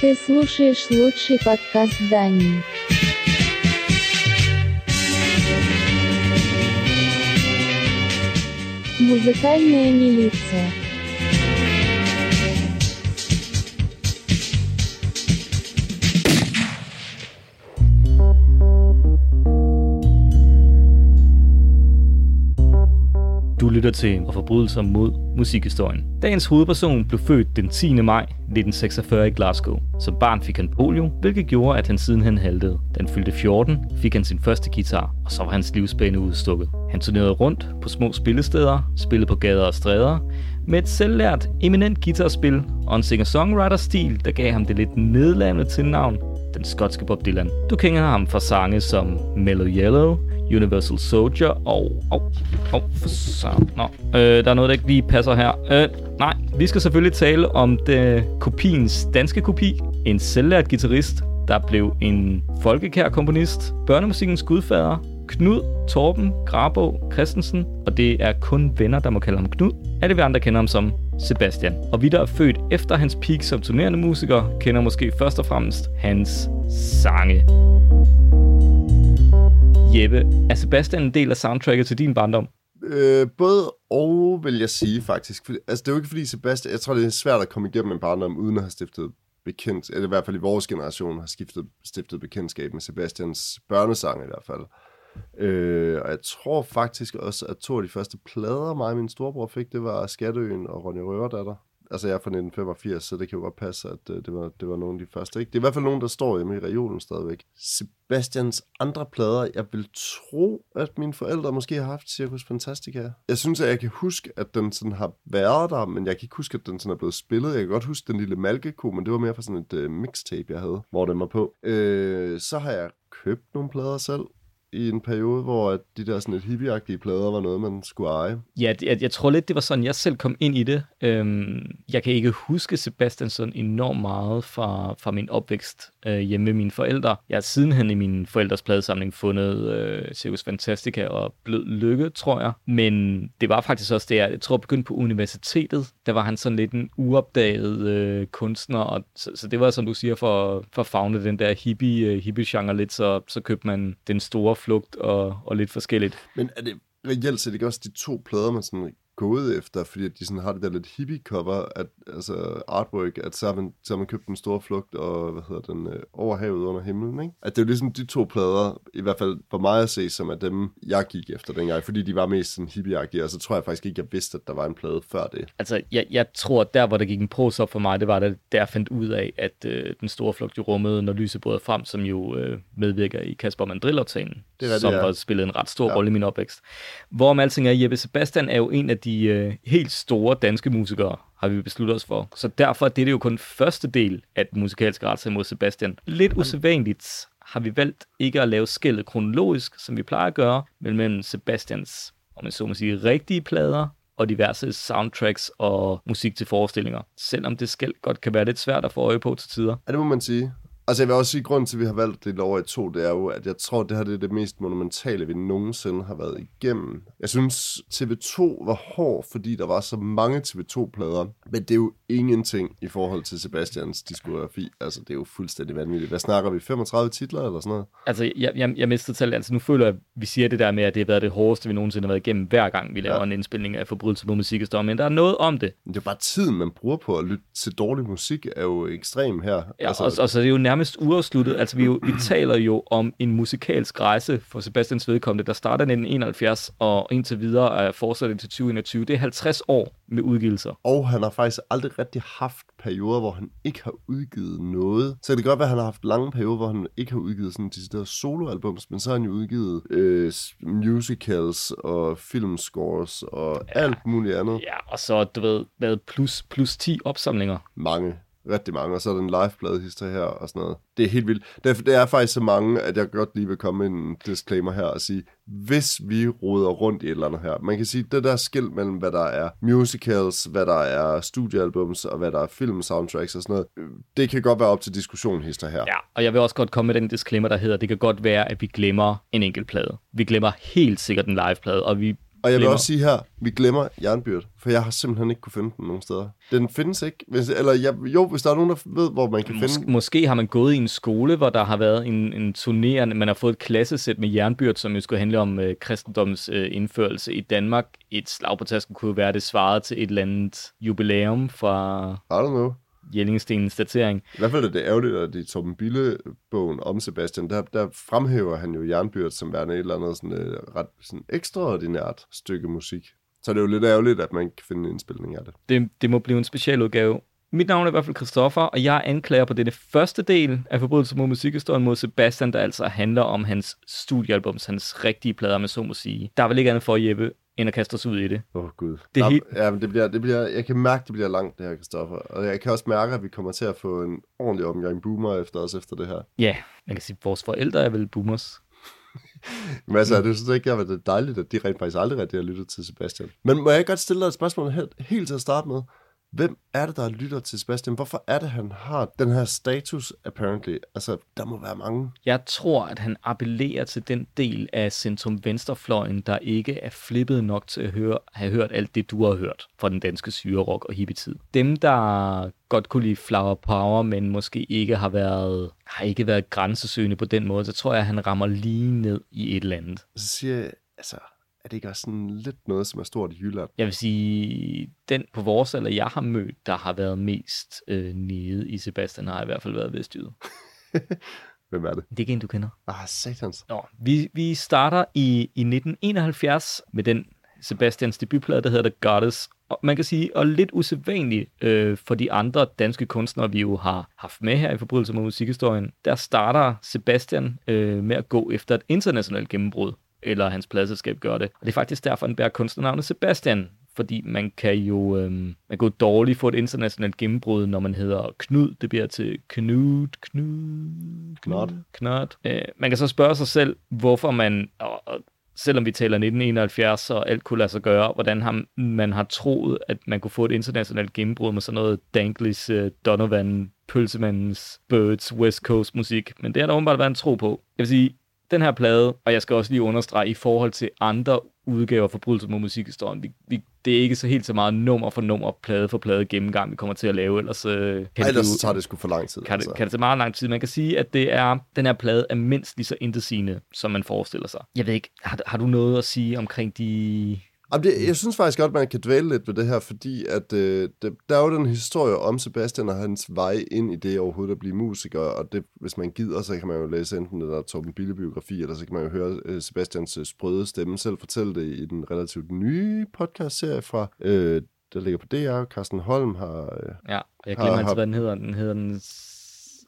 Ты слушаешь лучший подкаст Дании. Музыкальная милиция. Du lytter til Forbrydelser mod musikhistorien. Dagens hovedperson blev født den 10. maj 1946 i Glasgow. Som barn fik han polio, hvilket gjorde, at han sidenhen haltede. Da han fyldte 14, fik han sin første guitar, og så var hans livsbane udstukket. Han turnerede rundt på små spillesteder, spillede på gader og stræder, med et selvlært, eminent guitarspil og en singer-songwriter-stil, der gav ham det lidt nedladende tilnavn, den skotske Bob Dylan. Du kender ham fra sange som Mellow Yellow, Universal Soldier og... Åh, oh, for så... Nå, øh, der er noget, der ikke lige passer her. Øh, nej, vi skal selvfølgelig tale om det, kopiens danske kopi. En selvlært guitarist, der blev en folkekær komponist, børnemusikkens gudfader, Knud Torben Grabo Christensen, og det er kun venner, der må kalde ham Knud. Alle vi andre kender ham som Sebastian. Og vi, der er født efter hans peak som turnerende musiker, kender måske først og fremmest hans sange. Jeppe, er Sebastian en del af soundtracket til din barndom? Øh, både og, vil jeg sige faktisk. For, altså, det er jo ikke fordi Sebastian... Jeg tror, det er svært at komme igennem en barndom, uden at have stiftet bekendt, eller i hvert fald i vores generation, har skiftet, stiftet bekendtskab med Sebastians børnesang i hvert fald. Øh, og jeg tror faktisk også, at to af de første plader, mig og min storebror fik, det var Skatteøen og Ronny Røverdatter. Altså jeg er fra 1985, så det kan jo godt passe, at øh, det, var, det var nogle af de første. Ikke? Det er i hvert fald nogen, der står hjemme i reolen stadigvæk. Sebastians andre plader, jeg vil tro, at mine forældre måske har haft Circus Fantastica. Jeg synes, at jeg kan huske, at den sådan har været der, men jeg kan ikke huske, at den sådan er blevet spillet. Jeg kan godt huske den lille malkeko, men det var mere fra sådan et øh, mixtape, jeg havde, hvor den var på. Øh, så har jeg købt nogle plader selv i en periode, hvor at de der sådan lidt hippieagtige plader var noget, man skulle eje. Ja, jeg, jeg tror lidt, det var sådan, jeg selv kom ind i det. Øhm, jeg kan ikke huske Sebastian sådan enormt meget fra, fra min opvækst øh, hjemme med mine forældre. Jeg har sidenhen i min forældres pladesamling fundet øh, Circus Fantastica og Blød Lykke, tror jeg. Men det var faktisk også det, jeg, jeg tror, jeg begyndte på universitetet. Der var han sådan lidt en uopdaget øh, kunstner, og så, så det var, som du siger, for, for at fagne den der hippie, øh, hippie-genre lidt, så, så købte man den store flugt og, og lidt forskelligt. Men er det reelt set ikke også de to plader, man sådan gået efter, fordi de sådan har det der lidt hippie-cover, at, altså artwork, at så har, man, så har man købt den store flugt og, hvad hedder den, øh, over havet under himlen, ikke? At det er jo ligesom de to plader, i hvert fald for mig at se, som er dem, jeg gik efter dengang, fordi de var mest sådan hippie og så tror jeg faktisk ikke, jeg vidste, at der var en plade før det. Altså, jeg, jeg tror, der, hvor der gik en pros op for mig, det var, da der fandt ud af, at øh, den store flugt i rummet, når lyset brød frem, som jo øh, medvirker i Kasper det er som ja. har spillet en ret stor ja. rolle i min opvækst. Hvorom alting er, Jeppe Sebastian er jo en af de øh, helt store danske musikere, har vi besluttet os for. Så derfor er det jo kun første del af den musikalske retssag mod Sebastian. Lidt usædvanligt har vi valgt ikke at lave skældet kronologisk, som vi plejer at gøre, men mellem Sebastians, om man så må sige, rigtige plader og diverse soundtracks og musik til forestillinger. Selvom det skæld godt kan være lidt svært at få øje på til tider. Ja, det må man sige. Altså jeg vil også sige, at grunden til, at vi har valgt det over i to, det er jo, at jeg tror, at det her det er det mest monumentale, vi nogensinde har været igennem. Jeg synes, TV2 var hård, fordi der var så mange TV2-plader, men det er jo ingenting i forhold til Sebastians diskografi. Altså det er jo fuldstændig vanvittigt. Hvad snakker vi? 35 titler eller sådan noget? Altså jeg, jeg, jeg mistede tal. Altså nu føler jeg, at vi siger det der med, at det har været det hårdeste, vi nogensinde har været igennem, hver gang vi laver ja. en indspilning af forbrydelse på musikhistorie. Men der er noget om det. Det er bare tiden, man bruger på at lytte til dårlig musik, er jo ekstrem her. Ja, altså, og, og så er det jo nærmest nærmest uafsluttet. Altså, vi, jo, vi taler jo om en musikalsk rejse for Sebastians vedkommende, der starter i 1971 og indtil videre er fortsat til 2021. Det er 50 år med udgivelser. Og han har faktisk aldrig rigtig haft perioder, hvor han ikke har udgivet noget. Så det kan godt være, at han har haft lange perioder, hvor han ikke har udgivet sådan de soloalbums, men så har han jo udgivet øh, musicals og filmscores og ja. alt muligt andet. Ja, og så, du ved, med plus, plus 10 opsamlinger. Mange rigtig mange, og så er der en live historie her og sådan noget. Det er helt vildt. Det er, det er faktisk så mange, at jeg godt lige vil komme med en disclaimer her og sige, hvis vi roder rundt i et eller andet her, man kan sige, det der skil mellem, hvad der er musicals, hvad der er studiealbums, og hvad der er film soundtracks og sådan noget, det kan godt være op til diskussion hister her. Ja, og jeg vil også godt komme med den disclaimer, der hedder, det kan godt være, at vi glemmer en enkelt plade. Vi glemmer helt sikkert en live plade, og vi og jeg vil Glemmer. også sige her, vi glemmer jernbyrd, for jeg har simpelthen ikke kunne finde den nogen steder. Den findes ikke. Hvis, eller jeg, jo, hvis der er nogen, der ved, hvor man kan Mås- finde den. måske har man gået i en skole, hvor der har været en, en turnerende, man har fået et klassesæt med jernbyrd, som jo skulle handle om øh, kristendoms øh, indførelse i Danmark. Et slag på tasken kunne være det svaret til et eller andet jubilæum fra I don't know. Jellingestenens datering. I hvert fald er det ærgerligt, at i Torben Bille-bogen om Sebastian, der, der fremhæver han jo jernbyrd som værende et eller andet sådan, øh, ret sådan ekstraordinært stykke musik. Så det er jo lidt ærgerligt, at man ikke kan finde en indspilning af det. Det, det må blive en speciel udgave. Mit navn er i hvert fald Christoffer, og jeg anklager på denne første del af forbrydelser mod musikhistorien mod Sebastian, der altså handler om hans studiealbums, hans rigtige plader, med så må sige. Der er vel ikke andet for Jeppe, end at kaste os ud i det. Åh, oh, Gud. Det er helt- Ja, men det bliver, det bliver, jeg kan mærke, det bliver langt, det her, Kristoffer. Og jeg kan også mærke, at vi kommer til at få en ordentlig omgang boomer efter os efter det her. Ja, man kan sige, at vores forældre er vel boomers. Men altså, det synes jeg ikke, at det er dejligt, at de rent faktisk aldrig rigtig har lyttet til Sebastian. Men må jeg godt stille dig et spørgsmål helt, helt til at starte med? Hvem er det, der lytter til Sebastian? Hvorfor er det, han har den her status, apparently? Altså, der må være mange. Jeg tror, at han appellerer til den del af centrum-venstrefløjen, der ikke er flippet nok til at høre, have hørt alt det, du har hørt fra den danske syrerock og hippietid. Dem, der godt kunne lide flower power, men måske ikke har været, har ikke været grænsesøgende på den måde, så tror jeg, at han rammer lige ned i et eller andet. Så siger jeg, altså, er det ikke også sådan lidt noget, som er stort i Jylland? Jeg vil sige, den på vores alder, jeg har mødt, der har været mest øh, nede i Sebastian, har i hvert fald været vestjyde. Hvem er det? Det er ikke en, du kender. Ah, satans. Nå, vi, vi starter i, i 1971 med den Sebastians debutplade, der hedder The Goddess. Og man kan sige, og lidt usædvanligt øh, for de andre danske kunstnere, vi jo har haft med her i Forbrydelse mod musikhistorien, der starter Sebastian øh, med at gå efter et internationalt gennembrud, eller hans pladselskab gør det. Og det er faktisk derfor, han bærer kunstnernavnet Sebastian, fordi man kan jo øh, man kan jo dårligt få et internationalt gennembrud, når man hedder Knud. Det bliver til Knud, Knud, Knot. Knot. Øh, man kan så spørge sig selv, hvorfor man, og, og selvom vi taler 1971, og alt kunne lade sig gøre, hvordan har man har troet, at man kunne få et internationalt gennembrud med sådan noget Danklis, uh, Donovan, Pølsemandens, Birds, West Coast musik. Men det har der åbenbart været en tro på. Jeg vil sige, den her plade, og jeg skal også lige understrege i forhold til andre udgaver af Forbrydelse mod musikhistorien, vi, vi, det er ikke så helt så meget nummer for nummer, plade for plade gennemgang, vi kommer til at lave, ellers øh, kan det ellers så tager det sgu for lang tid. kan det, kan det tage meget lang tid. Man kan sige, at det er, den her plade er mindst lige så intetsigende, som man forestiller sig. Jeg ved ikke, har, har du noget at sige omkring de... Jamen, det, jeg synes faktisk godt, man kan dvæle lidt ved det her, fordi at, øh, det, der er jo den historie om Sebastian og hans vej ind i det overhovedet at blive musiker, og det, hvis man gider, så kan man jo læse enten der Torben Bille biografi, eller så kan man jo høre øh, Sebastians øh, sprøde stemme selv fortælle det i den relativt nye podcast-serie fra, øh, der ligger på DR. Carsten Holm har, øh, Ja, jeg Har- glemmer altid, har- hvad den hedder. Den hedder den...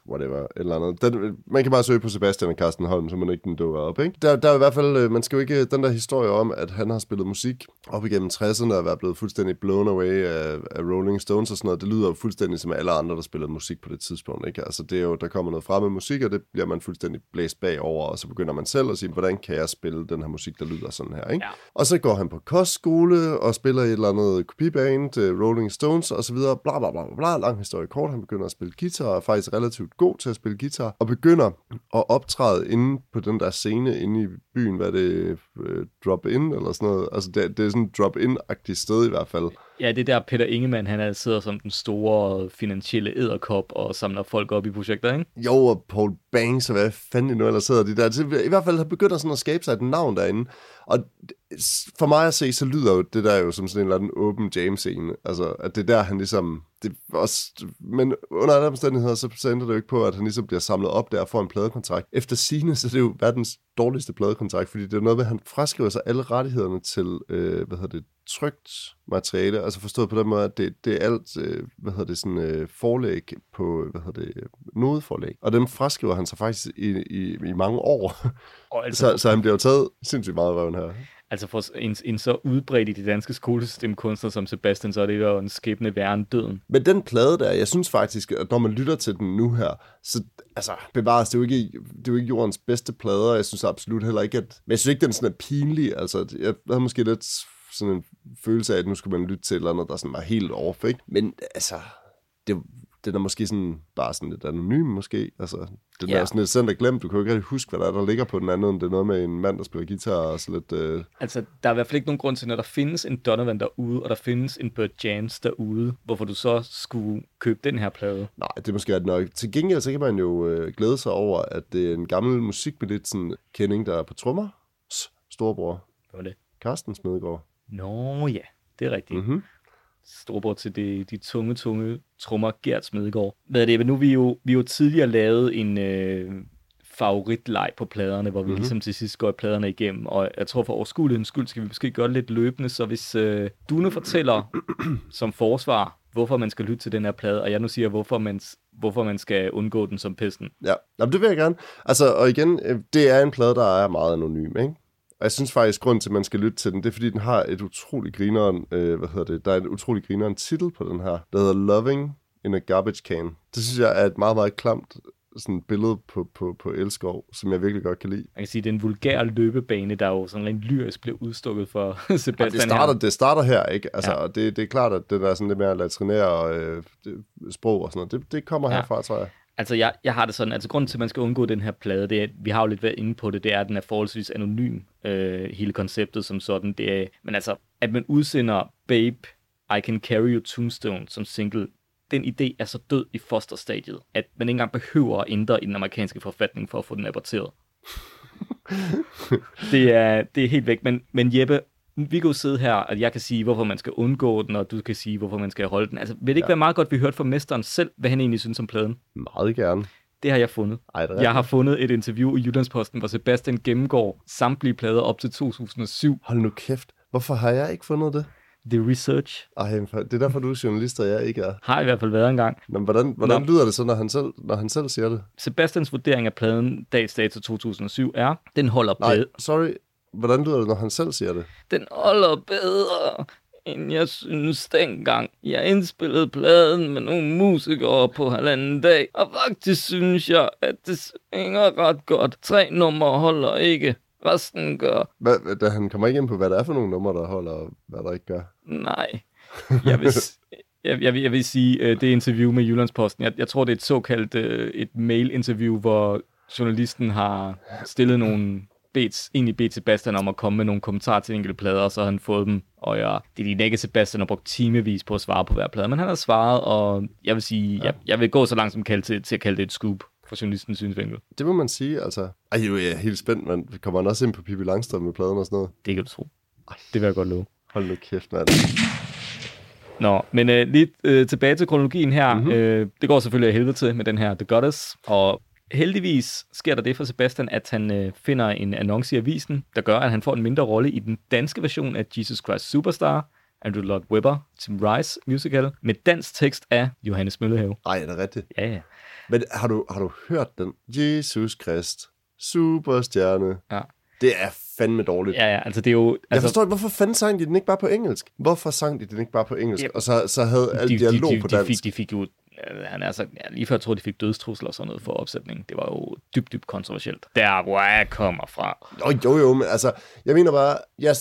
whatever, eller andet. Den, man kan bare søge på Sebastian og Carsten Holm, så man ikke den dukker op, ikke? Der, der er i hvert fald, øh, man skal jo ikke, den der historie om, at han har spillet musik op igennem 60'erne og været blevet fuldstændig blown away af, af Rolling Stones og sådan noget, det lyder jo fuldstændig som alle andre, der spillede musik på det tidspunkt, ikke? Altså det er jo, der kommer noget frem med musik, og det bliver man fuldstændig blæst bagover, og så begynder man selv at sige, hvordan kan jeg spille den her musik, der lyder sådan her, ikke? Ja. Og så går han på kostskole og spiller i et eller andet kopiband, uh, Rolling Stones og så videre, bla bla bla, bla, lang historie kort. Han begynder at spille guitar og er faktisk relativt god til at spille guitar, og begynder at optræde inde på den der scene inde i byen, hvad det, øh, drop-in eller sådan noget. Altså det, det er sådan et drop-in-agtigt sted i hvert fald. Ja, det der Peter Ingemann, han er- sidder som den store finansielle æderkop og samler folk op i projekter, ikke? Jo, og Paul Banks, og hvad fanden de nu ellers sidder de der. Altså, I hvert fald har begynder sådan at skabe sig et navn derinde. Og for mig at se, så lyder jo det der jo som sådan en eller anden åben jam-scene. Altså, at det er der, han ligesom... Det også, men under alle omstændigheder, så, så ændrer det jo ikke på, at han ligesom bliver samlet op der og får en pladekontrakt. Efter sine så er det jo verdens dårligste pladekontrakt, fordi det er noget med, at han fraskriver sig alle rettighederne til, øh, hvad hedder det, trygt materiale, altså forstået på den måde, at det, det er alt, øh, hvad hedder det, sådan øh, forlæg på, hvad hedder det, nodeforlæg. Og dem fraskriver han sig faktisk i, i, i mange år. Og altså, så, så han bliver jo taget sindssygt meget røven her. altså for en, en så udbredt i det danske skolesystem kunstner som Sebastian, så er det jo en skæbne værre døden. Men den plade der, jeg synes faktisk, at når man lytter til den nu her, så altså, bevares, det jo ikke, det er jo ikke jordens bedste plader, jeg synes absolut heller ikke, at, men jeg synes ikke, den sådan er pinlig, altså, jeg havde måske lidt sådan en følelse af, at nu skulle man lytte til et eller andet, der sådan var helt off, ikke? Men altså, det den er måske sådan, bare sådan lidt anonym måske. Altså, den Ja. er sådan lidt sendt og glemt. Du kan jo ikke rigtig huske, hvad der er, der ligger på den anden, end det er noget med en mand, der spiller guitar og så lidt... Øh, Altså, der er i hvert fald ikke nogen grund til, når der findes en Donovan derude, og der findes en Burt Jans derude, hvorfor du så skulle købe den her plade. nej, det er måske ret nok. Til gengæld, så kan man jo øh, glæde sig over, at det er en gammel musikbillet kending, der er på trommer. Storbror. Hvad var det? Carsten Smedegaard. Nå ja, det er rigtigt. Mm. Mm-hmm. Storbror til de, de tunge, tunge trommer, Gert Smedegaard. Hvad er det? Men nu vi jo, vi jo tidligere lavet en øh, favoritleg på pladerne, hvor vi Mhm. mm-hmm. ligesom til sidst går pladerne igennem, og jeg tror for overskuelighedens skyld skal vi måske gøre det lidt løbende, så hvis øh, du nu fortæller som forsvar, hvorfor man skal lytte til den her plade, og jeg nu siger, hvorfor man, hvorfor man skal undgå den som pesten. Ja, Jamen, det vil jeg gerne. Altså, og igen, øh, det er en plade, der er meget anonym, ikke? Og jeg synes faktisk, grund til, at man skal lytte til den, det er, fordi den har et utroligt grineren, øh, hvad hedder det, der er et utroligt grineren titel på den her, der hedder Loving in a Garbage Can. Det synes jeg er et meget, meget klamt sådan billede på, på, på Elskov, som jeg virkelig godt kan lide. Man kan sige, det er en vulgær løbebane, der jo sådan rent lyrisk bliver udstukket for Sebastian det, starter, her. det starter her, ikke? Altså, Ja. ja. det, det er klart, at det der er sådan lidt mere latrinære øh, sprog og sådan noget, det, det kommer Ja. herfra, tror jeg. Altså, jeg, jeg har det sådan, altså grunden til, at man skal undgå den her plade, det er, vi har jo lidt været inde på det, det er, at den er forholdsvis anonym, øh, hele konceptet som sådan. Det er, men altså, at man udsender Babe, I Can Carry You Tombstone som single, den idé er så død i fosterstadiet, at man ikke engang behøver at ændre i den amerikanske forfatning for at få den aborteret. det, er, det er helt væk. Men, men Jeppe, vi kan jo sidde her, og jeg kan sige, hvorfor man skal undgå den, og du kan sige, hvorfor man skal holde den. Altså, vil det ikke ja. være meget godt, at vi hørte fra mesteren selv, hvad han egentlig synes om pladen? Meget gerne. Det har jeg fundet. Ej, det er Jeg har fundet et interview i Jyllandsposten, hvor Sebastian gennemgår samtlige plader op til 2007. Hold nu kæft. Hvorfor har jeg ikke fundet det? The Research Ej, det er derfor, du er journalist, og jeg ikke er. har i hvert fald været engang. Men hvordan, hvordan Nå. lyder det så, når han, selv, når han selv siger det? Sebastians vurdering af pladen dags dato 2007 er, den holder, Nej, bedre, sorry. Hvordan lyder det, når han selv siger det? den holder bedre, end jeg synes dengang. Jeg indspillede pladen med nogle musikere på halvanden dag, og faktisk synes jeg, at det svinger ret godt. Tre numre holder ikke, resten gør. Hvad, da han kommer ikke ind på, hvad det er for nogle numre, der holder, og hvad der ikke gør. Nej. Jeg vil, jeg, jeg, jeg vil sige, øh, det interview med Jyllandsposten, jeg, jeg tror, det er et såkaldt øh, et mail-interview, hvor journalisten har stillet nogle bedt, egentlig bedt Sebastian om at komme med nogle kommentarer til enkelte plader, og så har han fået dem. Og ja, det er de ikke Sebastian har brugt timevis på at svare på hver plade, men han har svaret, og jeg vil sige, ja. jeg, jeg vil gå så langt som kalde til, til at kalde det et scoop fra journalistens synsvinkel. Det må man sige, altså. Ej, jo, jeg er helt spændt, men kommer han også ind på Pippi Langstrøm med pladen og sådan noget? Det kan du tro. Det vil jeg godt love. Hold nu kæft, mand. Nå, men øh, lige øh, tilbage til kronologien her. Mm-hmm. Øh, det går selvfølgelig af helvede til med den her The Goddess, og heldigvis sker der det for Sebastian, at han øh, finder en annonce i avisen, der gør, at han får en mindre rolle i den danske version af Jesus Christ Superstar, Andrew Lloyd Webber, Tim Rice musical, med dansk tekst af Johannes Møllehave. Ej, er det rigtigt? Ja, ja. Men har du, har du hørt den? Jesus Krist, superstjerne. Ja. Det er fandme dårligt. Ja, ja, altså det er jo... Jeg Altså, forstår ikke, hvorfor fanden sang de den ikke bare på engelsk? Hvorfor sang de den ikke bare på engelsk? Ja. Og så, så havde alt dialog på de, dansk. fik, de fik jo... Han er altså, ja, lige før jeg troede, de fik dødstrusler og sådan noget for opsætningen. Det var jo dybt, dybt kontroversielt. Der, hvor jeg kommer fra. Jo, jo, jo, men altså, jeg mener bare, jeg,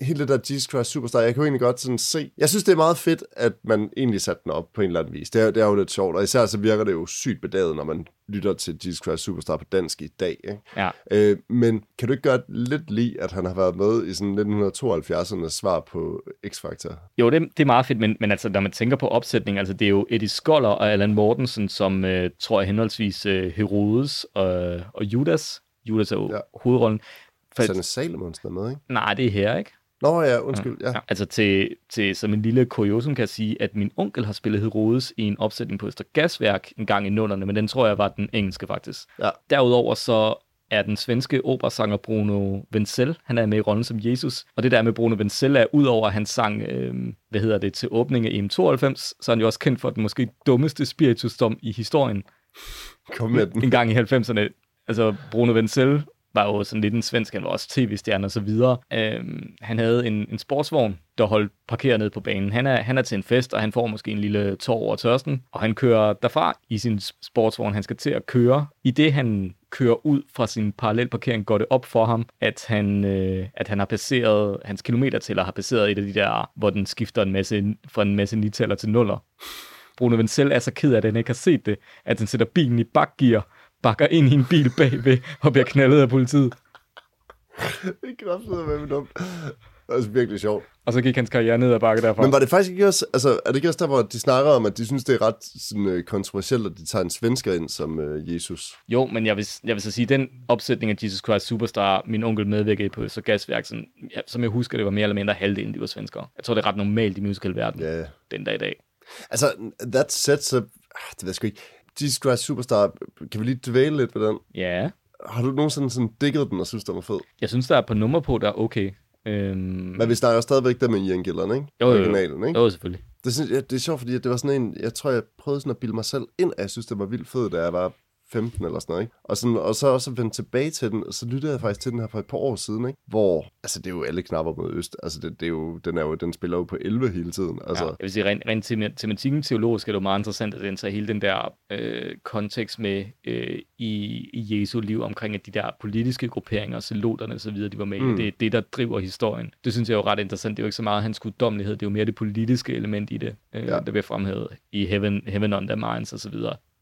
hele det der Jesus Christ Superstar, jeg kan jo egentlig godt sådan se, jeg synes, det er meget fedt, at man egentlig satte den op på en eller anden vis. Det er, det er jo lidt sjovt, og især så virker det jo sygt bedaget, når man lytter til Jesus Christ Superstar på dansk i dag, ikke? Ja, Øh, men kan du ikke gøre lidt lige, at han har været med i sådan 1972'ernes svar på X-Factor? Jo, det, det er meget fedt, men, men altså, når man tænker på opsætning, altså det er jo Eddie Skoller og Allan Mortensen, som øh, tror jeg henholdsvis øh, Herodes og, og Judas. Judas er jo ja. Hovedrollen. For, Sanne Salomonsen er med, ikke? nej, det er her, ikke? Nå ja, undskyld, ja. Ja. Altså til, til som en lille kuriosum kan jeg sige, at min onkel har spillet Herodes i en opsætning på Øster Gasværk en gang i nullerne, men den tror jeg var den engelske faktisk. Ja. Derudover så er den svenske operasanger Bruno Wenzel, han er med i rollen som Jesus. Og det der med Bruno Wenzel er, udover at han sang, øh, hvad hedder det, til åbning af EM92, så er han jo også kendt for den måske dummeste spiritusdom i historien. Kom med den. En gang i 90'erne. Altså, Bruno Wenzel var jo sådan lidt en svensk, han var også tv-stjerne og så videre. Øhm, han havde en, en sportsvogn, der holdt parkeret ned på banen. Han er, han er til en fest, og han får måske en lille tår over tørsten, og han kører derfra i sin sportsvogn. Han skal til at køre. I det han kører ud fra sin parallelparkering, går det op for ham, at han, øh, at han har passeret, hans kilometertæller har passeret et af de der, hvor den skifter en masse, fra en masse nitaller til nuller. Bruno Vincel er så ked af, at han ikke har set det, at han sætter bilen i bakgear, bakker ind i en bil bagved og bliver knaldet af politiet. Det er kraftigt med dumt. Det er virkelig sjovt. Og så gik hans karriere ned ad bakke derfra. Men var det faktisk ikke også, altså er det ikke også der, hvor de snakker om, at de synes, det er ret sådan, øh, kontroversielt, at de tager en svensker ind som øh, Jesus? Jo, men jeg vil, jeg vil så sige, den opsætning af Jesus Christ Superstar, min onkel medvirkede på så gasværk, sådan, ja, som jeg husker, det var mere eller mindre halvdelen, de var svenskere. Jeg tror, det er ret normalt i musicalverdenen Ja. den dag i dag. Altså, that sets up, ah, det ved jeg sgu ikke. Jesus Christ Superstar, kan vi lige dvæle lidt ved den? Ja, Har du nogensinde sådan digget den og synes, den var fed? jeg synes, der er på nummer på, der er okay. Øhm, Men vi snakker jo stadigvæk der med Ian Gillan, ikke? Jo, jo, jo. Originalen, ikke? jo, selvfølgelig. Det, synes, jeg, det er sjovt, fordi det var sådan en, jeg tror, jeg prøvede sådan at bilde mig selv ind, at jeg synes, det var vildt fed, da jeg var 15 eller sådan noget, ikke? Og, sådan, og så også vendt tilbage til den, og så lyttede jeg faktisk til den her for et par år siden, ikke? Hvor, altså det er jo alle knapper mod øst, altså det, det er jo, den, er jo, den spiller jo på 11 hele tiden, altså. Ja, jeg vil sige, rent, rent tema- tematikken teologisk er det jo meget interessant, at den tager hele den der øh, kontekst med øh, i, i Jesu liv omkring, at de der politiske grupperinger, celoterne osv., de var med mm. Det er det, der driver historien. Det synes jeg er jo ret interessant. Det er jo ikke så meget hans guddommelighed, det er jo mere det politiske element i det, øh, ja. Ja. der bliver fremhævet i Heaven, Heaven on Their Minds osv.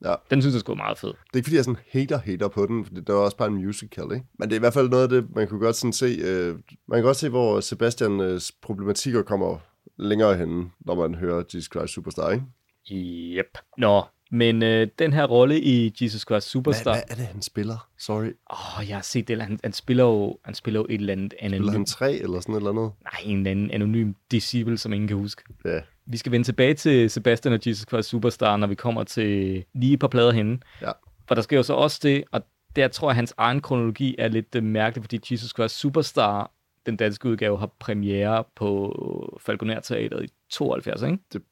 Ja. Den synes jeg er meget fed. Det er ikke, fordi jeg sådan hater-hater på den, for det er også bare en musical, ikke? Men det er i hvert fald noget af det, man kunne godt sådan se, øh, man kan godt se, hvor Sebastians problematikker kommer længere hen, når man hører Jesus Christ Superstar, ikke? Yep. Nå, men øh, den her rolle i Jesus Christ Hvad, Superstar... hvad er det, han spiller? Sorry. Åh, oh, jeg har set det. Han, han, spiller jo, han spiller jo et eller andet Spiller anonym... han tre eller sådan et eller andet? Nej, en eller anden anonym disciple, som ingen kan huske. Ja. Vi skal vende tilbage til Sebastian og Jesus Christ Superstar, når vi kommer til lige et par plader henne. Ja. For der sker jo så også det, og der tror jeg, at hans egen kronologi er lidt øh, mærkelig, fordi Jesus Christ Superstar, den danske udgave, har premiere på Falconer Teateret i 72, ikke? Det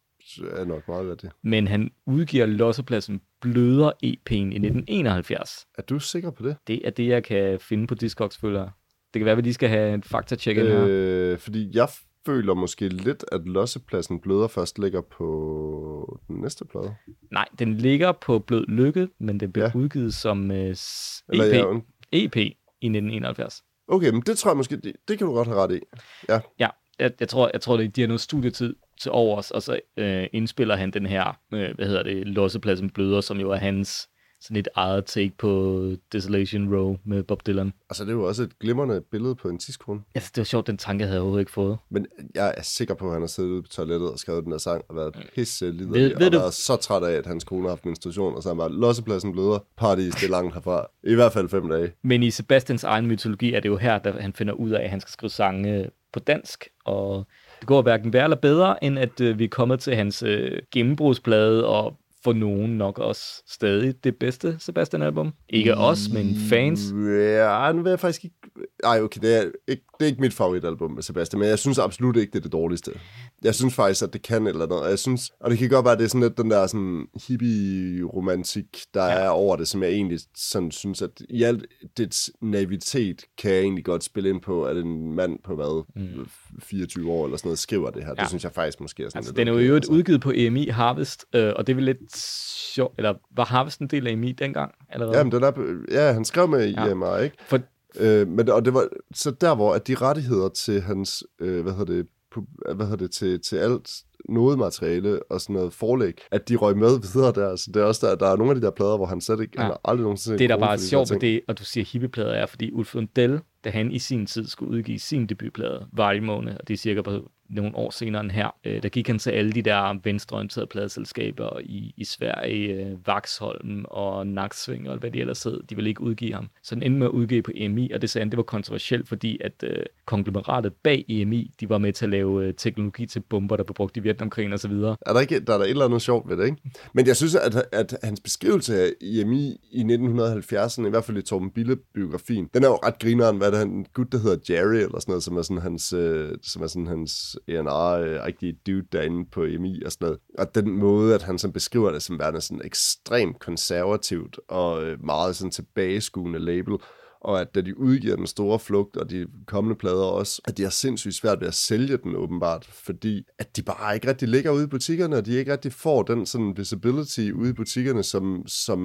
er nok meget værd det. Men han udgiver Lossepladsen Bløder EP'en i 1971. Er du sikker på det? Det er det, jeg kan finde på Discogs følger. Det kan være, at vi lige skal have en faktatjek ind her. Øh, fordi jeg føler måske lidt, at lossepladsen bløder først ligger på den næste plade. Nej, den ligger på Blød Lykke, men den blev Ja. udgivet som uh, s- Eller EP, ja, EP i 1971. okay, men det tror jeg måske, det, det kan du godt have ret i. Ja, Ja, jeg, jeg tror, jeg tror, det de har noget studietid til overs, og så øh, indspiller han den her, øh, hvad hedder det, Lossepladsen Bløder, som jo er hans sådan et eget take på Desolation Row med Bob Dylan. altså det er jo også et glimrende billede på en tidskone. Altså, det var sjovt, den tanke havde jeg overhovedet ikke fået. Men jeg er sikker på, at han har siddet ude på toilettet og skrevet den der sang og været pisse Ved- liderlig, ved og du- været så træt af, at hans kone har haft menstruation, og så har han bare, lossepladsen bløder, paradis, det er langt herfra. I hvert fald fem dage. Men i Sebastians egen mytologi er det jo her, der han finder ud af, at han skal skrive sange på dansk, og det går hverken værre eller bedre, end at øh, vi er kommet til hans øh, gennembrudsplade, og for nogen nok også stadig det bedste Sebastian-album. Ikke os, men fans. Ja, nu vil jeg faktisk ikke... Ej, okay, det er, ikke, det er ikke mit favoritalbum med Sebastian, men jeg synes absolut ikke, det er det dårligste. Jeg synes faktisk, at det kan eller og jeg synes... Og det kan godt være, at det er sådan lidt den der sådan hippie-romantik, der ja. er over det, som jeg egentlig sådan synes, at i alt dets naivitet kan jeg egentlig godt spille ind på, at en mand på hvad, mm. 24 år eller sådan noget, skriver det her. Ja. Det synes jeg faktisk måske er sådan Altså, lidt den er jo okay, altså. udgivet på EMI Harvest, øh, og det er vel lidt sjovt, eller var Harvest en del af EMI dengang? Allerede? Jamen, den er, ja, han skrev med Ja. ja. IMR, ikke? For, Øh, men og det var så der hvor at de rettigheder til hans øh, hvad hedder det hvad hedder det til til alt nodemateriale og sådan noget forlæg, at de røg med videre der. Så det er også der, der er nogle af de der plader, hvor han slet ikke, ja. Han har aldrig nogensinde det, der bare er sjovt ved det, og du siger hippieplader, er, fordi Ulf Lundell, da han i sin tid skulle udgive sin debutplade, Varje måned, og det er cirka på nogle år senere end her, øh, der gik han til alle de der venstreorienterede pladeselskaber i, i Sverige, øh, Vaxholm og Naksving og hvad de ellers hed, de ville ikke udgive ham. Så han endte med at udgive på EMI, og det sagde han, det var kontroversielt, fordi at øh, konglomeratet bag EMI, de var med til at lave øh, teknologi til bomber, der blev brugt i Vietnamkrigen osv. Er der ikke der er der et eller andet sjovt ved det, ikke? Men jeg synes, at, at hans beskrivelse af EMI i 1970'erne, i hvert fald i Torben Bille-biografien, den er jo ret grineren, hvad er det, en gut, der hedder Jerry, eller sådan noget, som er sådan hans, øh, som er sådan hans A&R-agtige øh, dude derinde på EMI og sådan noget. Og den måde, at han sådan beskriver det som værende sådan ekstremt konservativt og øh, meget sådan tilbageskuende label, og at da de udgiver den store flugt, og de kommende plader også, at de har sindssygt svært ved at sælge den åbenbart, fordi at de bare ikke rigtig ligger ude i butikkerne, og de ikke rigtig får den sådan visibility ude i butikkerne, som, som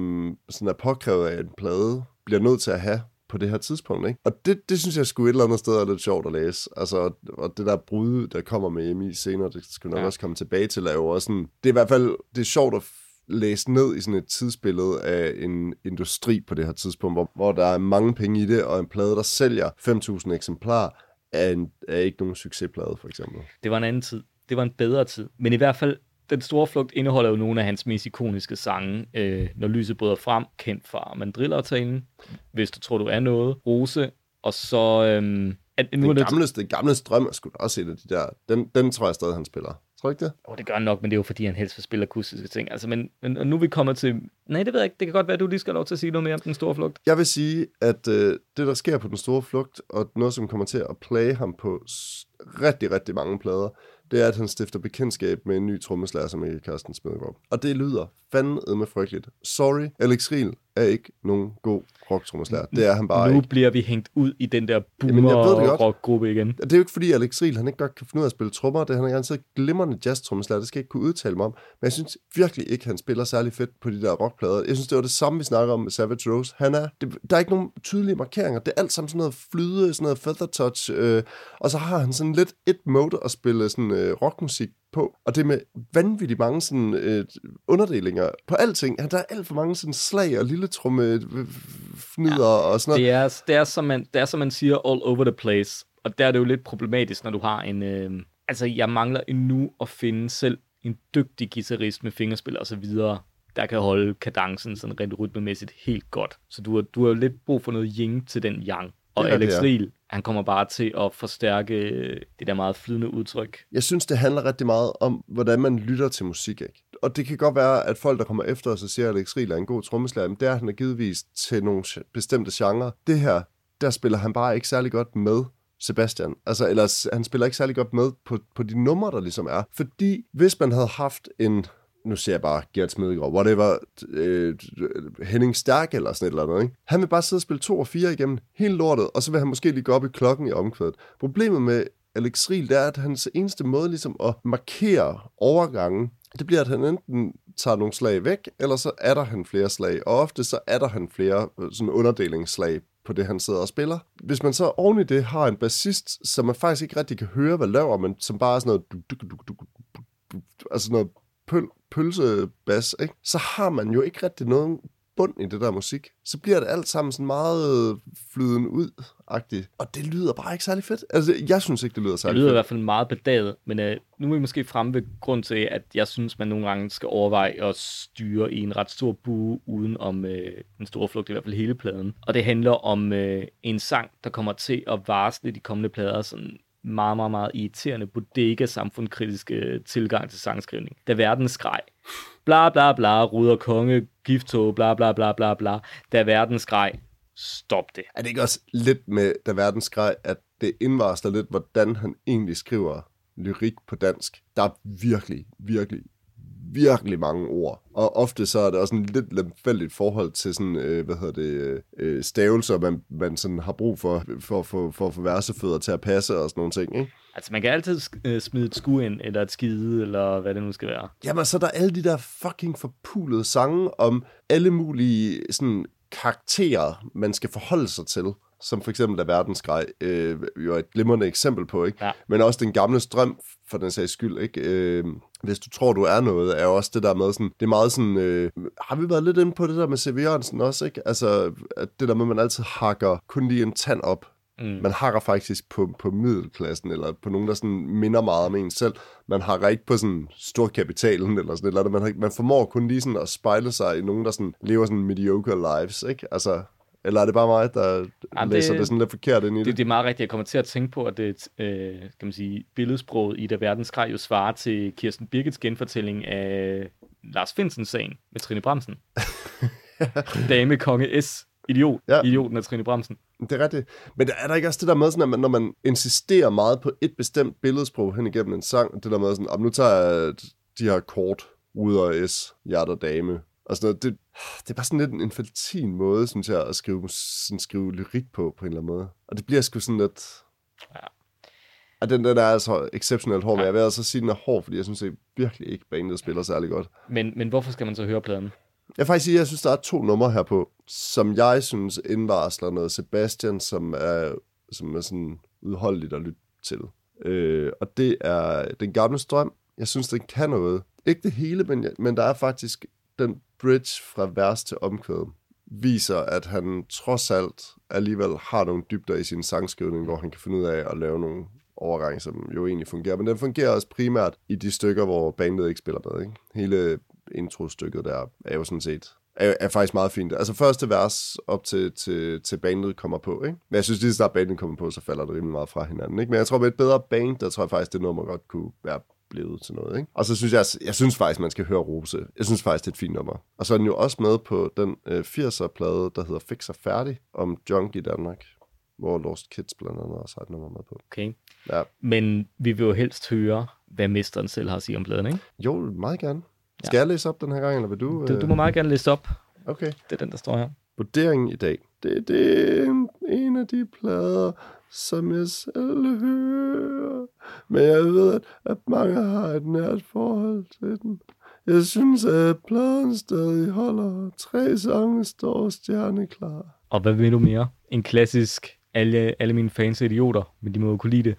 sådan er påkrævet af, en plade bliver nødt til at have på det her tidspunkt. Ikke? Og det, det synes jeg skulle et eller andet sted er lidt sjovt at læse. Altså, og det der brud, der kommer med Emi senere, det skal nok Ja. ja. også komme tilbage til, er jo også sådan, det er i hvert fald, det er sjovt at læse ned i sådan et tidsbillede af en industri på det her tidspunkt, hvor, hvor der er mange penge i det, og en plade, der sælger 5.000 eksemplarer, er, en, er ikke nogen succesplade, for eksempel. Det var en anden tid. Det var en bedre tid. Men i hvert fald, Den Store Flugt indeholder jo nogle af hans mest ikoniske sange. Øh, Når lyset bryder frem, kendt fra Mandrillaftalen. Hvis du tror, du er noget. Rose. Og så... Øhm, at, nu Den det, gamle, den gamle strøm er sgu også et af de der... Den, den tror jeg stadig, han spiller. Tror du ikke det? Oh, det gør han nok, men det er jo fordi, han helst vil spille akustiske ting. Altså, men, men og nu er vi kommet til... Nej, det ved jeg ikke. Det kan godt være, at du lige skal have lov til at sige noget mere om Den Store Flugt. Jeg vil sige, at øh, det, der sker på Den Store Flugt, og noget, som kommer til at plage ham på rigtig, rigtig mange plader, det er, at han stifter bekendtskab med en ny trommeslager, som er Carsten Smedegaard. Og det lyder fandme frygteligt. Sorry, Alex Riel er ikke nogen god rocktrommeslager. Det er han bare nu ikke. bliver vi hængt ud i den der boomer-rockgruppe igen. Det er jo ikke fordi, Alex Riel, han ikke godt kan finde ud af at spille trommer. Det han er garanteret glimrende jazz-trommeslager. Det skal jeg ikke kunne udtale mig om. Men jeg synes virkelig ikke, han spiller særlig fedt på de der rockplader. Jeg synes, det var det samme, vi snakker om med Savage Rose. Han er, det, der er ikke nogen tydelige markeringer. Det er alt sammen sådan noget flyde, sådan noget feather touch. Øh, og så har han sådan lidt et mode at spille sådan øh, rockmusik på. Og det med vanvittigt mange sådan, øh, underdelinger på alting. Der er alt for mange sådan slag og lille tromme øh, fnider ja, og sådan noget. Det er, det, er, som man, det er, som man siger, all over the place. Og der er det jo lidt problematisk, når du har en... Øh, altså, jeg mangler endnu at finde selv en dygtig guitarist med fingerspil og så videre, der kan holde kadencen sådan rent rytmemæssigt helt godt. Så du har, du har lidt brug for noget yin til den yang. Og det, Alex. Riel, han kommer bare til at forstærke øh, det der meget flydende udtryk. Jeg synes, det handler rigtig meget om, hvordan man lytter til musik. Ikke? Og det kan godt være, at folk, der kommer efter os og siger, at Alex Riel er en god trommeslager, men det er han er givetvis til nogle bestemte genrer. Det her, der spiller han bare ikke særlig godt med. Sebastian. Altså, eller s- han spiller ikke særlig godt med på, på de numre, der ligesom er. Fordi hvis man havde haft en, nu ser jeg bare Gert Smedegaard, whatever, øh, Henning Stærk eller sådan et eller andet, ikke? Han vil bare sidde og spille to og fire igennem hele lortet, og så vil han måske lige gå op i klokken i omkvædet. Problemet med Alex Riel, det er, at hans eneste måde ligesom at markere overgangen, det bliver, at han enten tager nogle slag væk, eller så er der han flere slag. Og ofte så er der han flere øh, sådan underdelingsslag på det, han sidder og spiller. Hvis man så oven i det har en bassist, som man faktisk ikke rigtig kan høre, hvad laver, men som bare er sådan noget... Altså noget pøl, pølsebas, ikke? så har man jo ikke rigtig nogen bund i det der musik. Så bliver det alt sammen sådan meget flyden ud-agtigt. Og det lyder bare ikke særlig fedt. Altså, jeg synes ikke, det lyder Det særlig lyder i fedt. hvert fald meget bedaget, men øh, nu er vi måske fremme ved grund til, at jeg synes, man nogle gange skal overveje at styre i en ret stor bue uden om øh, den store flugt, i hvert fald hele pladen. Og det handler om øh, en sang, der kommer til at varsle de kommende plader sådan meget, meget, meget irriterende bodega samfundkritiske øh, tilgang til sangskrivning. Da verden skreg. Bla bla bla, ruder konge, gifttog, bla bla bla bla bla. Da verden skreg. Stop det. Er det ikke også lidt med, da verden skreg, at det indvarsler lidt, hvordan han egentlig skriver lyrik på dansk? Der er virkelig, virkelig, virkelig mange ord. Og ofte så er det også en lidt lemfældigt forhold til sådan, øh, hvad hedder det, øh, stavelser, man, man sådan har brug for, for, for, for at få versefødder til at passe og sådan nogle ting, ikke? Altså, man kan altid øh, smide et sku ind, eller et skide, eller hvad det nu skal være. Jamen, så er der alle de der fucking forpulede sange om alle mulige sådan, karakterer, man skal forholde sig til. Som for eksempel da Verdensgrej øh, jo er et glimrende eksempel på, ikke? Ja. Men også den gamle strøm, for den sags skyld, ikke? Øh, hvis du tror, du er noget, er også det der med sådan, det er meget sådan, øh, har vi været lidt inde på det der med C.V. Jørgensen også, ikke? Altså, at det der med, at man altid hakker kun lige en tand op, Mm. man hakker faktisk på, på middelklassen, eller på nogen, der sådan minder meget om en selv. Man hakker ikke på sådan storkapitalen, eller sådan eller andet. Man, man formår kun lige sådan at spejle sig i nogen, der sådan lever sådan mediocre lives, ikke? Altså, eller er det bare mig, der Jamen, læser det- det, sådan lidt forkert ind i det? Det, det er meget rigtigt. Jeg kommer til at tænke på, at det, øh, kan man sige, billedsproget i Da Verdenskraj jo svarer til Kirsten Birgits genfortælling af Lars Finsen-sagen med Trine Bremsen. Dame Konge S. Idiot. Ja. Idioten af Trine Bremsen. Det er rigtigt. Men er der ikke også det der med, sådan, at man, når man insisterer meget på et bestemt billedsprog hen igennem en sang, det der med sådan, "Om nu tager jeg de her kort, ruder S, hjerter dame, og sådan noget, det, det er bare sådan lidt en infantil måde, synes jeg, at skrive, sådan skrive lyrik på, på en eller anden måde. Og det bliver sgu sådan lidt... Ja. Og den, den er altså exceptionelt hård, men jeg vil altså sige, den er hård, fordi jeg synes ikke, virkelig ikke, bandet spiller særlig godt. Men, men hvorfor skal man så høre pladen? Jeg vil faktisk sige, at jeg synes, der er to numre her på, som jeg synes indvarsler noget Sebastian, som er, som er sådan udholdeligt at lytte til. Øh, og det er Den Gamle Strøm. Jeg synes, den kan noget. Ikke det hele, men, men der er faktisk den bridge fra vers til omkvæd viser, at han trods alt alligevel har nogle dybder i sin sangskrivning, hvor han kan finde ud af at lave nogle overgang, som jo egentlig fungerer. Men den fungerer også primært i de stykker, hvor bandet ikke spiller med. Ikke? Hele introstykket der er jo sådan set er, er faktisk meget fint. Altså første vers op til, til, til bandet kommer på, ikke? Men jeg synes, lige så snart bandet kommer på, så falder det rimelig meget fra hinanden, ikke? Men jeg tror, med et bedre band, der tror jeg faktisk, det nummer godt kunne være blevet til noget, ikke? Og så synes jeg, jeg synes faktisk, man skal høre Rose. Jeg synes faktisk, det er et fint nummer. Og så er den jo også med på den øh, 80'er-plade, der hedder Fix og Færdig, om junk i Danmark hvor Lost Kids blandt andet også har et nummer med på. Okay. Ja. Men vi vil jo helst høre, hvad mesteren selv har at sige om pladen, ikke? Jo, meget gerne. Skal ja. jeg læse op den her gang, eller vil du? Du, du må meget gerne læse op. Okay. Det er den, der står her. Vurderingen i dag. Det, det er en, en af de plader, som jeg selv hører. Men jeg ved, at, at mange har et nært forhold til den. Jeg synes, at pladen stadig holder. Tre sange står stjerneklar. Og hvad vil du mere? En klassisk, alle, alle mine fans er idioter, men de må jo kunne lide det.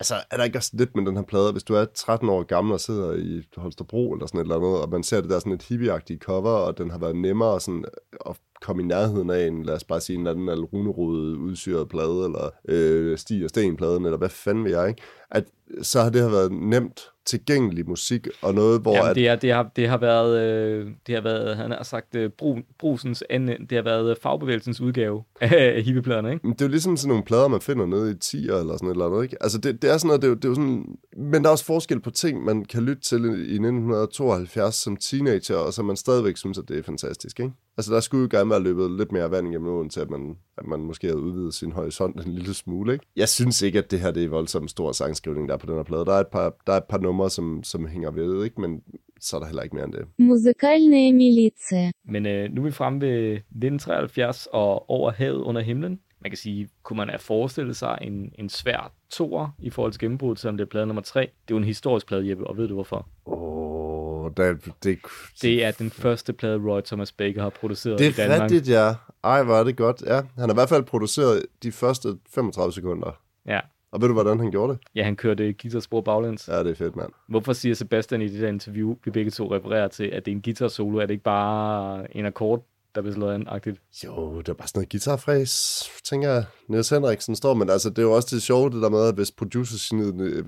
Altså, er der ikke også lidt med den her plade, hvis du er 13 år gammel og sidder i Holstebro eller sådan et eller andet, og man ser det der sådan et hippieagtigt cover, og den har været nemmere sådan at komme i nærheden af en, lad os bare sige, en eller anden runerodet udsyret plade, eller øh, sti og stenpladen, eller hvad fanden vil jeg, ikke? At så har det har været nemt tilgængelig musik, og noget, hvor... Jamen, at, det, er, det, har, det har været, øh, det har været, han har sagt, øh, Bru, Brusens, det har været fagbevægelsens udgave af hippiepladerne, ikke? Det er jo ligesom sådan nogle plader, man finder nede i 10'er eller sådan et eller andet, ikke? Altså, det, det er sådan noget, det er, jo, det er jo sådan... Men der er også forskel på ting, man kan lytte til i 1972 som teenager, og så man stadigvæk synes, at det er fantastisk, ikke? Altså, der skulle jo gerne være løbet lidt mere vand igennem åen til, at man, at man måske havde udvidet sin horisont en lille smule. Ikke? Jeg synes ikke, at det her det er voldsomt stor sangskrivning, der er på den her plade. Der er et par, der er et par numre, som, som hænger ved, ikke? men så er der heller ikke mere end det. Musikalne militia. Men øh, nu er vi fremme ved 1973 og Over havet under himlen. Man kan sige, kunne man have forestillet sig en, en svær tor i forhold til gennembruddet, selvom det er plade nummer 3. Det er jo en historisk plade, Jeppe, og ved du hvorfor? Åh, oh det, det, Det er den første plade, Roy Thomas Baker har produceret det i er Danmark. rigtigt, ja. Ej, hvor er det godt. Ja, han har i hvert fald produceret de første 35 sekunder. Ja. Og ved du, hvordan han gjorde det? ja, han kørte guitarspor baglæns. Ja, det er fedt, mand. Hvorfor siger Sebastian i det der interview, vi begge to refererer til, at det er en guitar solo? Er det ikke bare en akkord, der bliver slået an-agtigt? Jo, det er bare sådan noget guitarfræs, tænker jeg. Niels Henriksen står, men altså, det er jo også det sjove, det der med, at hvis producer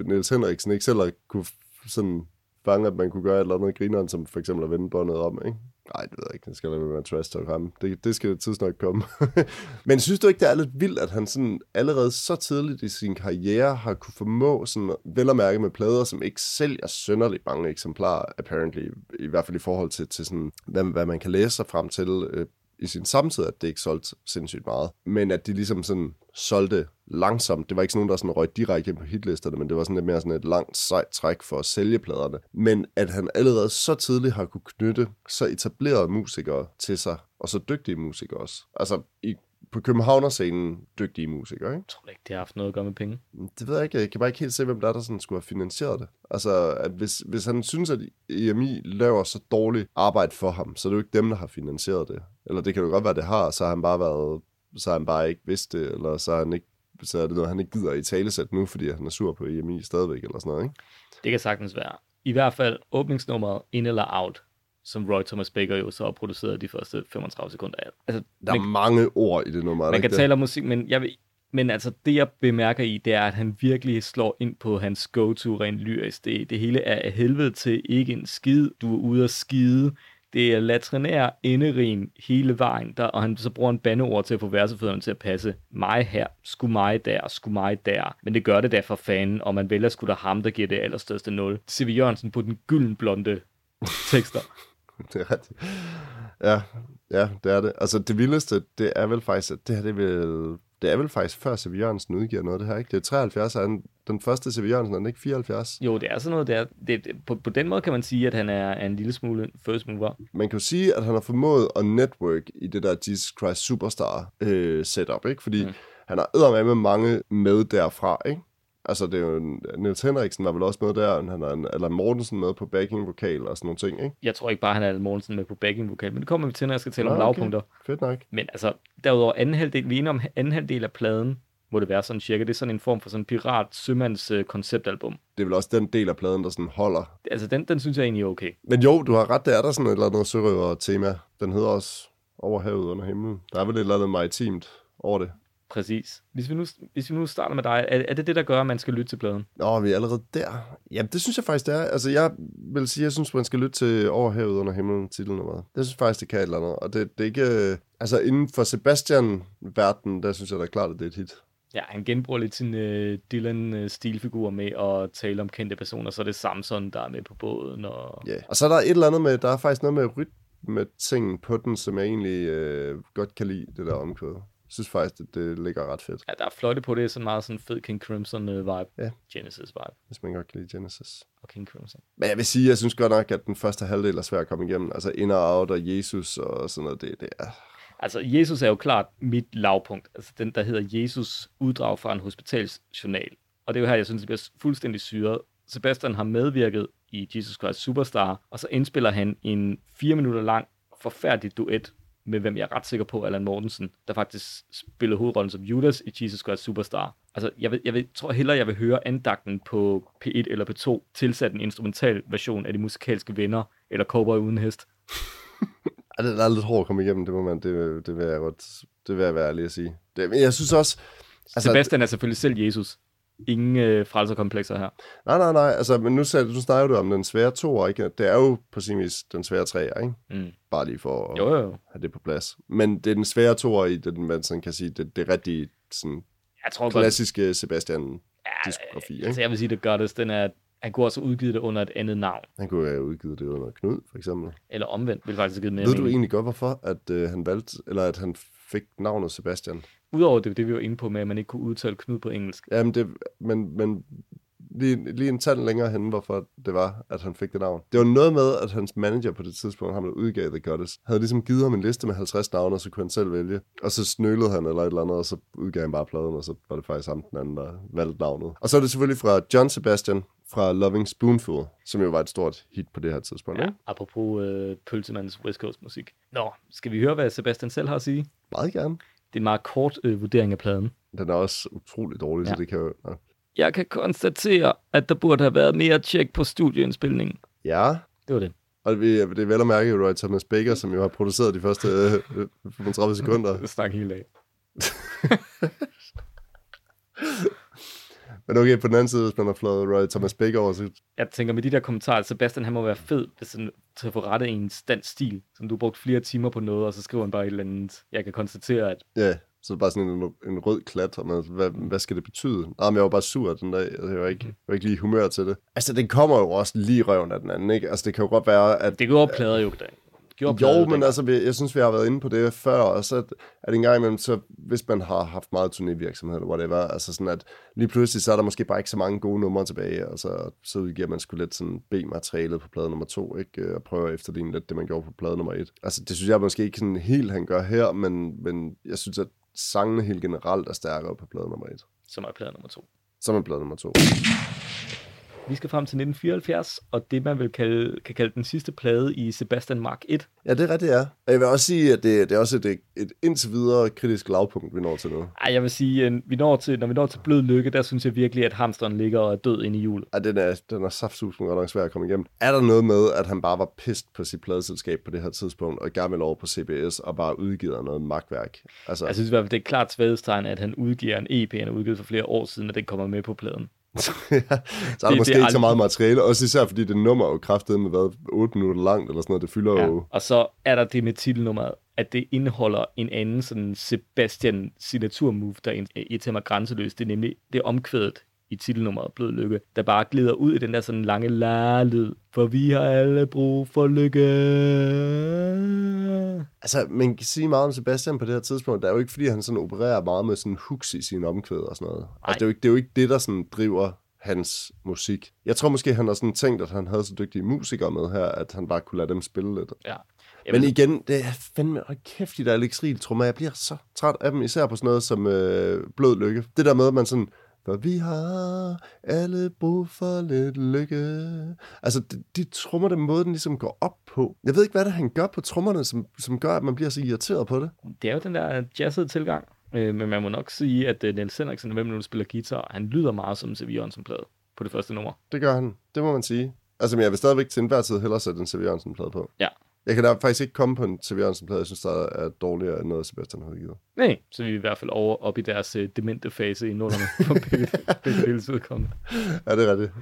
Niels Henriksen ikke selv kunne sådan fange, at man kunne gøre et eller andet grineren, som for eksempel at vende båndet om, ikke? Nej, det ved jeg ikke. Det skal være med at trash talk ham. Det, det skal tidsnok komme. Men synes du ikke, det er lidt vildt, at han sådan allerede så tidligt i sin karriere har kunne formå sådan vel at mærke med plader, som ikke sælger sønderligt mange eksemplarer, apparently, i hvert fald i forhold til, til sådan, hvad, hvad man kan læse sig frem til øh, i sin samtid, at det ikke solgte sindssygt meget. Men at de ligesom sådan solgte langsomt. Det var ikke sådan nogen, der sådan røg direkte ind på hitlisterne, men det var sådan lidt mere sådan et langt sejt træk for at sælge pladerne. Men at han allerede så tidligt har kunne knytte så etablerede musikere til sig, og så dygtige musikere også. Altså i, på Københavner-scenen dygtige musikere, ikke? Jeg tror ikke, det har haft noget at gøre med penge. Det ved jeg ikke. Jeg kan bare ikke helt se, hvem der er, der sådan skulle have finansieret det. Altså, at hvis, hvis han synes, at EMI laver så dårligt arbejde for ham, så er det jo ikke dem, der har finansieret det. Eller det kan jo godt være, det har, så har han bare været, så han bare ikke vidst det, eller så, han ikke, så er det noget, han ikke gider i talesæt nu, fordi han er sur på EMI stadigvæk, eller sådan noget, ikke? Det kan sagtens være. I hvert fald åbningsnummeret In eller Out, som Roy Thomas Baker jo så har produceret de første 35 sekunder af. Altså, Der er man, mange ord i det nummer, er man kan ikke tale om musik, men jeg vil, men altså det jeg bemærker i, det er, at han virkelig slår ind på hans go-to rent lyrisk. Det, det hele er af helvede til ikke en skid. Du er ude at skide. Det er latrinær enderim hele vejen, der, og han så bruger en bandeord til at få værsefødderne til at passe. Mig her, sku mig der, sku mig der. Men det gør det da for fanden, og man vælger sgu da ham, der giver det allerstørste nul. C.V. Jørgensen på den gyldenblonde tekster. det er rigtigt. Ja, ja, det er det. Altså, det vildeste, det er vel faktisk, at det her, det er vel, det er vel faktisk før C.V. Jørgensen udgiver noget, det her, ikke? Det er 73, er han, den første C.V. Jørgensen, er den ikke 74? Jo, det er sådan noget der. Det, det, på, på den måde kan man sige, at han er, er en lille smule first mover. Man kan jo sige, at han har formået at network i det der Jesus Christ Superstar øh, setup, ikke? Fordi mm. han har med mange med derfra, ikke? Altså, det er jo, Niels Henriksen var vel også med der, han har eller Mortensen med på backing vokal og sådan nogle ting, ikke? Jeg tror ikke bare, han er Al Mortensen med på backing vokal, men det kommer vi til, når jeg skal tale om Nå, okay. lavpunkter. Fedt nok. Men altså, derudover anden halvdel, vi er om anden halvdel af pladen, må det være sådan cirka. Det er sådan en form for sådan pirat sømands øh, konceptalbum. Det er vel også den del af pladen, der sådan holder. Altså, den, den synes jeg egentlig er okay. Men jo, du har ret, der er der sådan et eller andet sørøver-tema. Den hedder også Over havet under himlen. Der er vel et eller andet maritimt over det. Præcis. Hvis vi nu, hvis vi nu starter med dig, er, er det det, der gør, at man skal lytte til pladen? Nå, vi er allerede der. Jamen, det synes jeg faktisk, det er. Altså, jeg vil sige, jeg synes, man skal lytte til Over havet under himlen, titelnummeret. Det synes jeg faktisk, det kan et eller andet. Og det, det er ikke... øh, Altså, inden for Sebastian-verden, der synes jeg da klart, at det er et hit. Ja, han genbruger lidt sin øh, Dylan-stilfigur med at tale om kendte personer, så er det Samson, der er med på båden. Og... Ja. Yeah. Og så er der et eller andet med, der er faktisk noget med rytme ting på den, som jeg egentlig øh, godt kan lide, det der omkvæd. Jeg synes faktisk, det, det ligger ret fedt, Ja, der er fløjte på det, sådan meget sådan fed King Crimson-vibe. Ja. Genesis-vibe hvis man godt kan lide Genesis. og King Crimson. Men jeg vil sige, jeg synes godt nok, at den første halvdel er svær at komme igennem. Altså In og Out og Jesus og sådan noget, det, det er... Altså, Jesus er jo klart mit lavpunkt. Altså, den, der hedder Jesus uddrag fra en hospitalsjournal. Og det er jo her, jeg synes, det bliver fuldstændig syret. Sebastian har medvirket i Jesus Christ Superstar, og så indspiller han en fire minutter lang forfærdelig duet med hvem jeg er ret sikker på, Allan Mortensen, der faktisk spillede hovedrollen som Judas i Jesus Christ Superstar. Altså, jeg, vil, jeg vil, tror hellere, jeg vil høre andagten på P1 eller P2, tilsat en instrumental version af de musikalske venner, eller Cowboy uden hest. Ej, det er lidt hårdt at komme igennem, det må man, det, det vil jeg godt, det vil jeg være ærlig at sige. Det, men jeg synes også, Altså, Sebastian er selvfølgelig selv Jesus. Ingen øh, frelserkomplekser her. nej, nej, nej, altså, men nu, sagde, nu snakker du om den svære to, ikke? Det er jo på sin vis den svære træer, ikke? Mm. Bare lige for at Jo, jo, jo. have det på plads. Men det er den svære to i det, man sådan kan sige, det, det rigtige, sådan Jeg tror godt, klassiske Sebastian-diskografi, ikke? altså jeg vil sige, det gør det, den er, han kunne også udgive det under et andet navn. Han kunne have udgivet det under Knud, for eksempel. Eller omvendt, vil faktisk have givet mere Ved du egentlig godt, hvorfor at, øh, han valgte, eller at han fik navnet Sebastian? Udover det, det vi var inde på med, at man ikke kunne udtale Knud på engelsk. Jamen, det, men, men lige, lige en tand længere hen, hvorfor det var, at han fik det navn. Det var noget med, at hans manager på det tidspunkt, ham der udgav The Goddess, havde ligesom givet ham en liste med 50 navne, og så kunne han selv vælge. Og så snølede han eller et eller andet, og så udgav han bare pladen, og så var det faktisk ham den anden, der valgte navnet. Og så er det selvfølgelig fra John Sebastian fra Loving Spoonful, som jo var et stort hit på det her tidspunkt. Ja, apropos øh, Pølsemandens West Coast musik. Nå, skal vi høre, hvad Sebastian selv har at sige? Meget gerne. Det er en meget kort øh, vurdering af pladen. Den er også utrolig dårlig, ja. Så det kan jo... Ja. Jeg kan konstatere, at der burde have været mere tjek på studieindspilningen. ja. Det var det. Og vi, det er vel at mærke Roy Thomas Baker, som jo har produceret de første øh, 35 sekunder. Det snak hele dag. Men okay, på den anden side, hvis man har flået Roy Thomas Baker over, så Jeg tænker med de der kommentarer, Sebastian han må være fed hvis sådan, til at få rettet en dansk stil, som du har brugt flere timer på noget, og så skriver han bare et eller andet. Jeg kan konstatere, at ja, så er bare sådan en, en rød klat, og man, hvad, hvad skal det betyde? Nej, men jeg var bare sur den dag, altså, jeg var ikke, jeg var ikke lige i humør til det. Altså, den kommer jo også lige røven af den anden, ikke? Altså, det kan jo godt være, at det gjorde plader jo ikke. Gjorde Jo, men altså, jeg synes, vi har været inde på det før, og så at, at en gang imellem, så hvis man har haft meget turnévirksomhed, eller whatever, altså sådan at lige pludselig, så er der måske bare ikke så mange gode numre tilbage, og så, så udgiver man sgu lidt sådan B-materialet på plade nummer to, ikke? Og prøver at efterligne lidt det, man gjorde på plade nummer et. Altså, det synes jeg måske ikke sådan helt, han gør her, men, men jeg synes, at sangene helt generelt er stærkere på plade nummer et. Som er plade nummer to. Som er plade nummer to. Vi skal frem til 1974, og det man vil kalde, kan kalde den sidste plade i Sebastian Mark 1. Ja, det er rigtigt, ja. Og jeg vil også sige, at det, det er også et, et indtil videre kritisk lavpunkt, vi når til nu. Ej, jeg vil sige, at vi når til, når vi når til Blød Lykke, der synes jeg virkelig, at hamsteren ligger og er død inde i hjulet. Ja, den er, den er saftsusen godt nok svær at komme igennem. Er der noget med, at han bare var pist på sit pladeselskab på det her tidspunkt, og gerne vil over på CBS, og bare udgiver noget magtværk? Altså, Jeg synes i hvert fald, det er klart svaghedstegn, at han udgiver en EP, han har udgivet for flere år siden, at den kommer med på pladen. så er der det måske er ikke så meget materiale, også især fordi det nummer er jo kraftet med hvad, 8 minutter langt, eller sådan noget, det fylder Ja. jo... Og så er der det med titelnummeret, at det indeholder en anden sådan Sebastian signaturmove, der irriterer mig grænseløst. Det er nemlig det omkvædet i titelnummeret Blød Lykke, der bare glider ud i den der sådan lange la-lyd. For vi har alle brug for lykke. Altså, man kan sige meget om Sebastian på det her tidspunkt. Det er jo ikke, fordi han sådan opererer meget med sådan hooks i sine omkvæd og sådan noget. Altså, det er, jo ikke, det er jo ikke det, der sådan driver hans musik. Jeg tror måske, han har sådan tænkt, at han havde så dygtige musikere med her, at han bare kunne lade dem spille lidt. Ja. Men igen, det er fandme hold kæft, de der Alex Riel trommer. Jeg bliver så træt af dem, især på sådan noget som øh, Blød Lykke. Det der med, at man sådan For vi har alle brug for lidt lykke. Altså, de, de trummer den måde, den ligesom går op på. Jeg ved ikke, hvad det er, han gør på trummerne, som, som gør, at man bliver så irriteret på det. Det er jo den der jazzede tilgang. Øh, men man må nok sige, at øh, Niels Henriksen, hvem nu spiller guitar, han lyder meget som en Jørgensen-plade på det første nummer. Det gør han. Det må man sige. Altså, men jeg vil stadigvæk til enhver tid hellere sætte en C.V. Jørgensen-plade på. Ja. Jeg kan da faktisk ikke komme på en C.V. Jørgensen-plade, jeg synes, der er dårligere end noget, Sebastian har givet. Nej, så vi er i hvert fald over op i deres øh, demente fase i nullerne for begge, begge deles udkommende. Ja, det er rigtigt.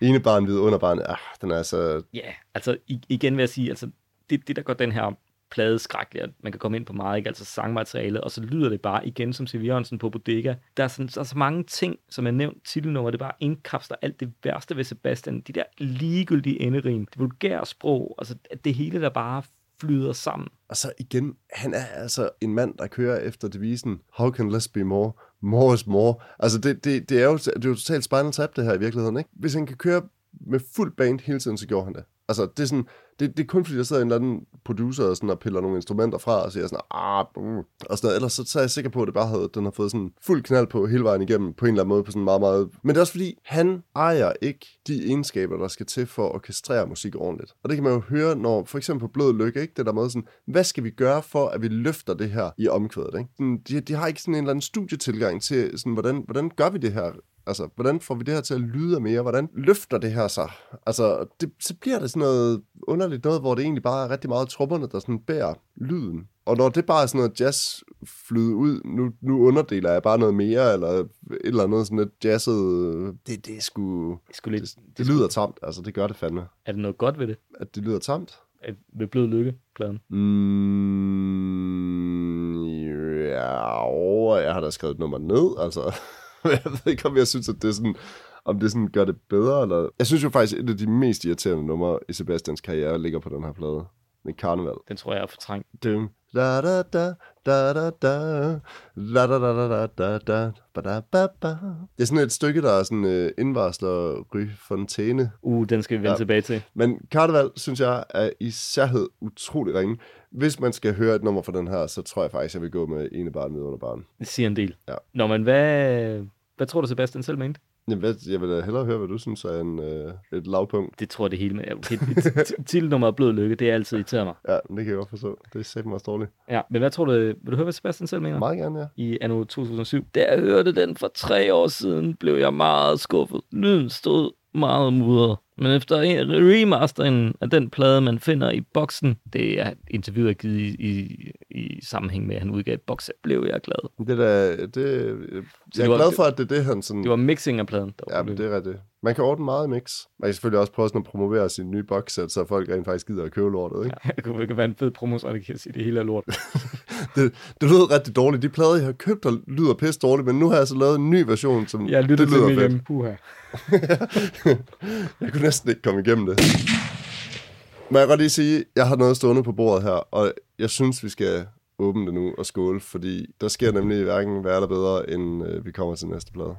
Ene barn, hvide under barn. Ah, den er altså... Ja, altså igen vil jeg sige, altså det, det der gør den her plade at man kan komme ind på meget, ikke? altså sangmaterialet, og så lyder det bare igen som Siv Jørgensen på Bodega. Der er, sådan, der er så mange ting, som er nævnt titelnummer, det bare indkapsler alt det værste ved Sebastian. De der ligegyldige enderim, det vulgære sprog, altså det hele, der bare flyder sammen. Og så igen, han er altså en mand, der kører efter devisen, how can less be more? More is more. Altså det, det, det er jo, det er jo totalt Spinal Tap, det her i virkeligheden. Ikke? Hvis han kan køre med fuld band hele tiden, så gjorde han det. Altså, det er, sådan, det, det er kun fordi, der sidder en eller anden producer og, sådan, og piller nogle instrumenter fra og siger sådan, ah, mm, og sådan noget. Ellers så, så er jeg sikker på, at det bare havde, den har fået sådan fuld knald på hele vejen igennem, på en eller anden måde, på sådan meget, meget... Men det er også fordi, han ejer ikke de egenskaber, der skal til for at orkestrere musik ordentligt. Og det kan man jo høre, når for eksempel på Blød Lykke, ikke? det der måde sådan, hvad skal vi gøre for, at vi løfter det her i omkvædet? Ikke? De, de har ikke sådan en eller anden studietilgang til, sådan, hvordan, hvordan gør vi det her Altså, hvordan får vi det her til at lyde mere? Hvordan løfter det her sig? Altså, det, så bliver det sådan noget underligt noget, hvor det egentlig bare er rigtig meget trupperne, der sådan bærer lyden. Og når det bare er sådan noget jazz flyde ud, nu, nu underdeler jeg bare noget mere, eller et eller andet sådan lidt jazzet, det, det er sgu... Det, sgu lidt, det, det, det lyder tamt, altså det gør det fandme. Er det noget godt ved det? At det lyder tamt? At, ved Blød Lykke, pladen? Mm, ja, jeg har da skrevet et nummer ned, altså... jeg ved ikke, om jeg synes, at det er sådan, om det sådan gør det bedre, eller... Jeg synes jo faktisk, et af de mest irriterende numre i Sebastians karriere ligger på den her plade. Med Karneval. Den tror jeg er fortrængt. Dum. Da da da da da da da da da da da da da da da da Det er sådan et stykke, der er sådan uh, indvarsler Ry Fontæne. Uh, den skal vi vende ja. tilbage til. Men Karneval, synes jeg, er i særhed utrolig ringe. Hvis man skal høre et nummer fra den her, så tror jeg faktisk, jeg vil gå med ene barn med under barn. Det siger en del. Ja. Nå, men hvad, hvad tror du, Sebastian selv mente? Jeg, ved, jeg vil da hellere høre, hvad du synes er en, øh, et lavpunkt. Det tror jeg det hele med. Okay, Titelnummeret Blød Lykke, det er altid irriteret mig. Ja, det kan jeg godt forstå. Det er sætten også dårligt. Ja, men hvad tror du, vil du høre, hvad Sebastian selv mener? Meget gerne, ja. I anno 2007. Da jeg hørte den for tre år siden, blev jeg meget skuffet. Lyden stod meget mudret. Men efter remasteren af den plade, man finder i boksen, det er interviewet er givet i, i, i sammenhæng med, at han udgav et box, blev jeg glad. Det der, det, jeg er var, glad for, at det er det, han sådan... Det var mixing af pladen. Der ja, men det er rigtigt. Man kan ordne meget mix. Man kan selvfølgelig også prøve sådan at promovere sin nye boxset, så folk rent faktisk gider at købe lortet, ikke? Ja, det kunne være en fed promostrategi at sige, det hele er lort. det, det lyder rigtig dårligt. De plader, jeg har købt, der lyder pisse dårligt, men nu har jeg så lavet en ny version, som jeg det lyder til fedt. Puha. jeg kunne næsten ikke komme igennem det. Men jeg kan godt lige sige, at jeg har noget stående på bordet her, og jeg synes, vi skal åbne det nu og skåle, fordi der sker nemlig hverken værre eller bedre, end øh, vi kommer til næste plade.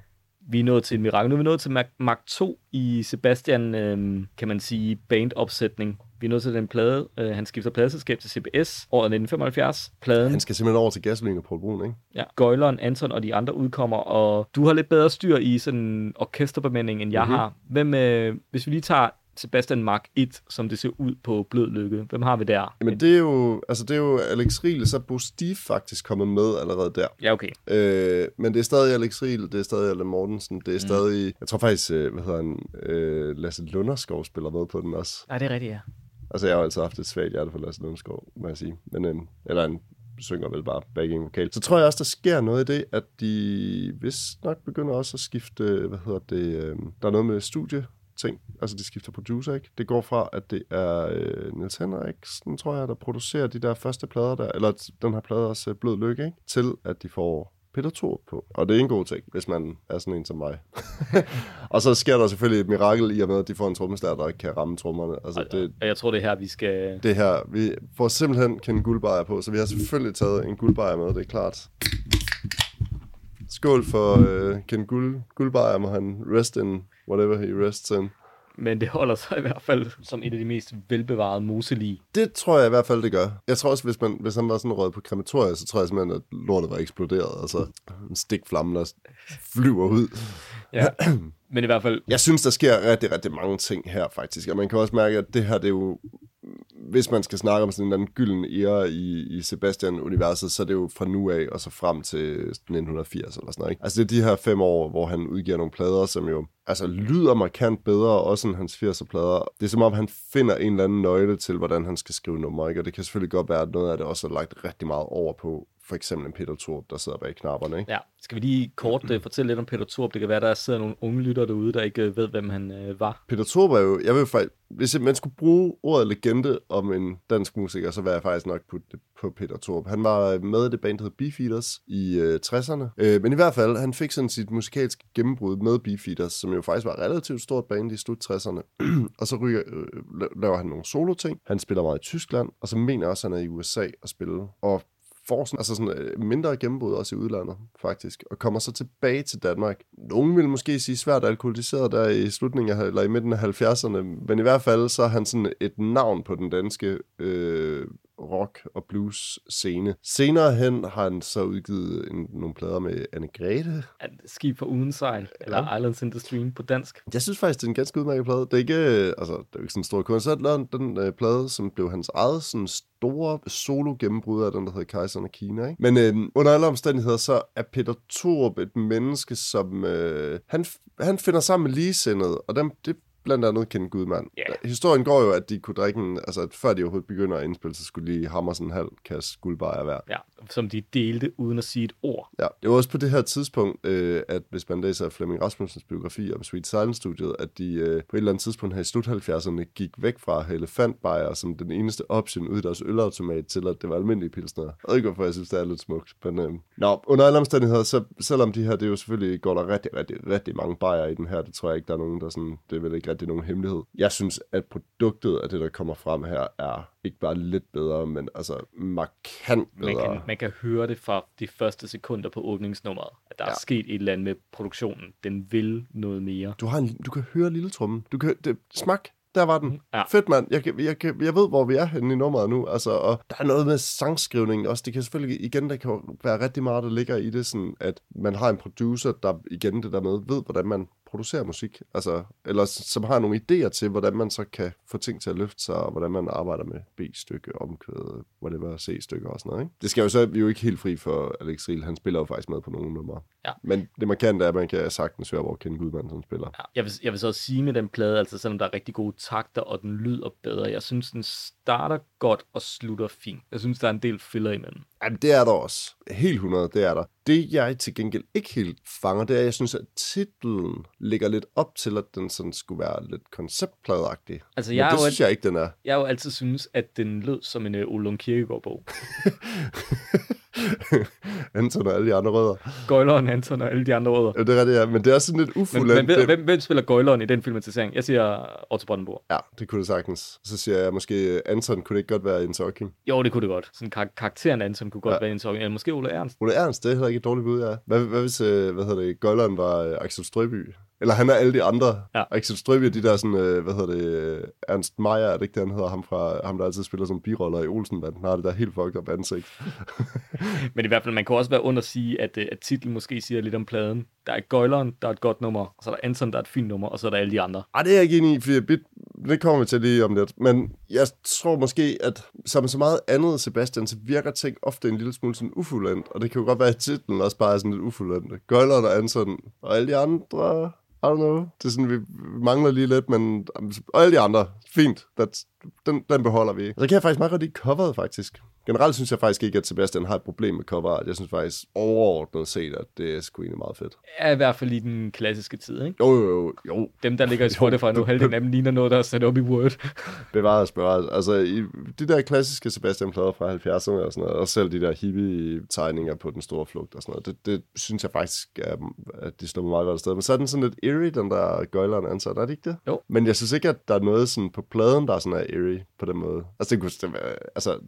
Vi er nået til en mirakel. Nu er vi nået til Mark 2 i Sebastian, øh, kan man sige, bandopsætning. Vi er nået til den plade. Øh, han skifter pladeselskab til CBS året 1975. Pladen. Han skal simpelthen over til Gasolin og Paul Brun, ikke? Ja. Gøjleren, Anton og de andre udkommer, og du har lidt bedre styr i sådan orkesterbemænding, end jeg mm-hmm. har. Hvem, øh, hvis vi lige tager Sebastian Mark 1, som det ser ud på Blød Lykke. Hvem har vi der? Men det er jo, altså det er jo Alex Riel, så Bo Steve faktisk kommet med allerede der. Ja, okay. Øh, men det er stadig Alex Riel, det er stadig Allan Mortensen, det er mm. stadig, jeg tror faktisk, øh, hvad hedder han, øh, Lasse Lunderskov spiller med på den også. Nej, det er rigtigt, ja. Altså, jeg har altid haft et svagt hjerte for Lasse Lunderskov, må jeg sige. Men, øh, eller en synger vel bare backing vokal. Så tror jeg også, der sker noget i det, at de vist nok begynder også at skifte, hvad hedder det, øh, der er noget med studie ting. Altså, de skifter producer, ikke? Det går fra, at det er øh, Niels Henriksen, tror jeg, der producerer de der første plader der, eller den her plade også, øh, Blød Lykke, ikke? Til, at de får Peter Thor på. Og det er en god ting, hvis man er sådan en som mig. og så sker der selvfølgelig et mirakel i og med, at de får en trommeslærer, der ikke kan ramme trommerne. Altså, det, jeg tror, det er her, vi skal... Det her. Vi får simpelthen Ken Guldbejer på, så vi har selvfølgelig taget en guldbejer med, det er klart. Skål for uh, Ken Guld, Guldbejer, må han rest in whatever he rests in. men det holder sig i hvert fald som et af de mest velbevarede moselige. Det tror jeg i hvert fald, det gør. Jeg tror også, hvis, man, hvis han var sådan røget på krematoriet, så tror jeg simpelthen, at lortet var eksploderet. Altså en stikflamme, der flyver ud. Ja. Men i hvert fald, Jeg synes, der sker rigtig, rigtig mange ting her, faktisk. Og man kan også mærke, at det her, det er jo... Hvis man skal snakke om sådan en eller anden gylden ære i, i Sebastian-universet, så er det jo fra nu af og så frem til 1980 eller sådan noget. Ikke? Altså det er de her fem år, hvor han udgiver nogle plader, som jo altså, lyder markant bedre, også end hans 80'er-plader. Det er som om, han finder en eller anden nøgle til, hvordan han skal skrive nummer, ikke? Og det kan selvfølgelig godt være, at noget af det også er lagt rigtig meget over på for eksempel en Peter Torp, der sidder bag knapperne. Ikke? ja, skal vi lige kort uh, fortælle lidt om Peter Torp? Det kan være, der sidder nogle unge lyttere derude, der ikke uh, ved, hvem han uh, var. Peter Torp er jo, jeg vil faktisk, hvis man skulle bruge ordet legende om en dansk musiker, så vil jeg faktisk nok putte det på Peter Torp. Han var med i det band, der hed Beefeaters i øh, 60'erne. Øh, men i hvert fald, han fik sådan sit musikalske gennembrud med Beefeaters, som jo faktisk var relativt stort band i slut 60'erne. og så ryger, la- laver han nogle solo-ting. Han spiller meget i Tyskland, og så mener jeg også, at han er i USA at spille. Og får sådan, altså sådan øh, mindre gennembrud også i udlandet, faktisk, og kommer så tilbage til Danmark. Nogen vil måske sige svært alkoholiseret der i slutningen af, eller i midten af 70'erne, men i hvert fald så er han sådan et navn på den danske øh, rock- og blues-scene. Senere hen har han så udgivet en, nogle plader med Anne Grete. Skib for uden sejl, eller Islands in the Stream på dansk. Jeg synes faktisk, det er en ganske udmærket plade. Det er ikke, øh, altså, det er ikke sådan en stor kunst. Så lavede han den øh, plade, som blev hans eget sådan store solo gennembrud af den, der hedder Kejseren af Kina. Ikke? Men øh, under alle omstændigheder, så er Peter Thorup et menneske, som øh, han, han finder sammen med ligesindede, og dem, det blandt andet Ken Gudmand. Ja. Historien går jo, at de kunne drikke en, altså at før de overhovedet begynder at indspille, så skulle de hamre sådan en halv kasse guldbajer hver. Ja, som de delte uden at sige et ord. Ja, det var også på det her tidspunkt, øh, at hvis man læser Flemming Rasmussens biografi om Sweet Silence Studiet, at de øh, på et eller andet tidspunkt her i slut 70'erne gik væk fra elefantbajer som den eneste option ud i deres ølautomat til, at det var almindelige pilsner. Jeg ved ikke, hvorfor jeg synes, det er lidt smukt. Men, øh, nå, under alle omstændigheder, så selvom de her, det er jo selvfølgelig, går der rigtig, rigtig, rigtig mange bajer i den her, det tror jeg ikke, der er nogen, der sådan, det er vel ikke rigtig nogen hemmelighed. Jeg synes, at produktet af det, der kommer frem her, er ikke bare lidt bedre, men altså markant bedre. Man kan, man kan høre det fra de første sekunder på åbningsnummeret, at der ja. er sket et eller andet med produktionen. Den vil noget mere. Du, har en, du kan høre lille trummen. Du kan, det, smak, der var den. Ja. Fedt, mand. Jeg, jeg, kan- jeg ved, hvor vi er henne i nummeret nu. Altså, og der er noget med sangskrivningen også. Det kan selvfølgelig, igen, der kan være rigtig meget, der ligger i det, sådan at man har en producer, der igen det der med, ved, hvordan man producerer musik. Altså, eller som har nogle idéer til, hvordan man så kan få ting til at løfte sig, og hvordan man arbejder med B-stykke, omkvæd, whatever, C-stykker og sådan noget. Ikke? Det skal jo så, vi er jo ikke helt fri for Alex Riel. Han spiller jo faktisk med på nogle numre. Ja. Men det markante er, at man kan sagtens høre, hvor Ken Gudman som spiller. Ja, jeg, vil, jeg vil så også sige med den plade, altså selvom der er rigtig gode takter, og den lyder bedre, jeg synes, den starter godt og slutter fint. Jeg synes, der er en del filler imellem. Jamen, det er der også. Helt 100, det er der. Det, jeg til gengæld ikke helt fanger, det er, at jeg synes, at titlen ligger lidt op til, at den sådan skulle være lidt konceptpladeagtig. Altså, Men jeg er det synes jeg ikke, den er. Jeg har jo altid synes, at den lød som en uh, Ole Kirkegaard-bog. Anton og alle de andre rødder. Gøjleren, Anton og alle de andre rødder. Ja, det er det, ja. Men det er sådan lidt Men, ufuldendt. men ved, hvem, hvem spiller Gøjleren i den filmatisering? Jeg siger Otto Brandenburg. Ja, det kunne det sagtens. Så siger jeg måske, Anton kunne det ikke godt være en talking. Jo, det kunne det godt. Sådan kar- karakteren Anton kunne godt Ja. være en talking. Eller måske Ole Ernst. Ole Ernst, det er heller ikke et dårligt bud, ja. Hvad, hvad hvis, øh, hvad hedder det, Gøjleren var øh, Axel Strøby? Eller han er alle de andre. Ja. Axel Strøby er de der sådan, øh, hvad hedder det, øh, Ernst Meyer, er det ikke det, han hedder? Ham, fra, ham der altid spiller som biroller i Olsenband. Han har det der helt fucked up ansigt. Men i hvert fald, man kan også være under at sige, at, øh, at titlen måske siger lidt om pladen. Der er Gøjleren, der er et godt nummer, og så er der Anton, der er et fint nummer, og så er der alle de andre. Ej, det er jeg ikke enig i, fordi bit, det kommer vi til lige om lidt. Men jeg tror måske, at som så meget andet, Sebastian, så virker ting ofte en lille smule sådan ufuldendt. Og det kan jo godt være, at titlen også bare er sådan lidt ufuldendt. Gøjleren og Anton og alle de andre... I don't know. Det er sådan, vi mangler lige lidt, men... Og alle de andre. Fint. That's, den, den beholder vi. Så kan jeg faktisk meget godt lide coveret, faktisk. Generelt synes jeg faktisk ikke, at Sebastian har et problem med coveret. Jeg synes faktisk overordnet set, at det er sgu egentlig meget fedt. Er i hvert fald i den klassiske tid, ikke? Jo, jo, jo. jo. Dem, der ligger i Spotify nu, halvdelen af dem ligner noget, der er sat op i Word. bevaret spørge. Altså, i de der klassiske Sebastian-plader fra 70'erne og sådan noget, og selv de der hippie-tegninger på den store flugt og sådan noget, det, det synes jeg faktisk, er, at de slår mig meget godt afsted. Men så er den sådan lidt eerie, den der gøjleren ansat, er det ikke det? Jo. Men jeg synes ikke, at der er noget sådan på pladen, der er sådan er eerie på den måde. Altså, det kunne, det, altså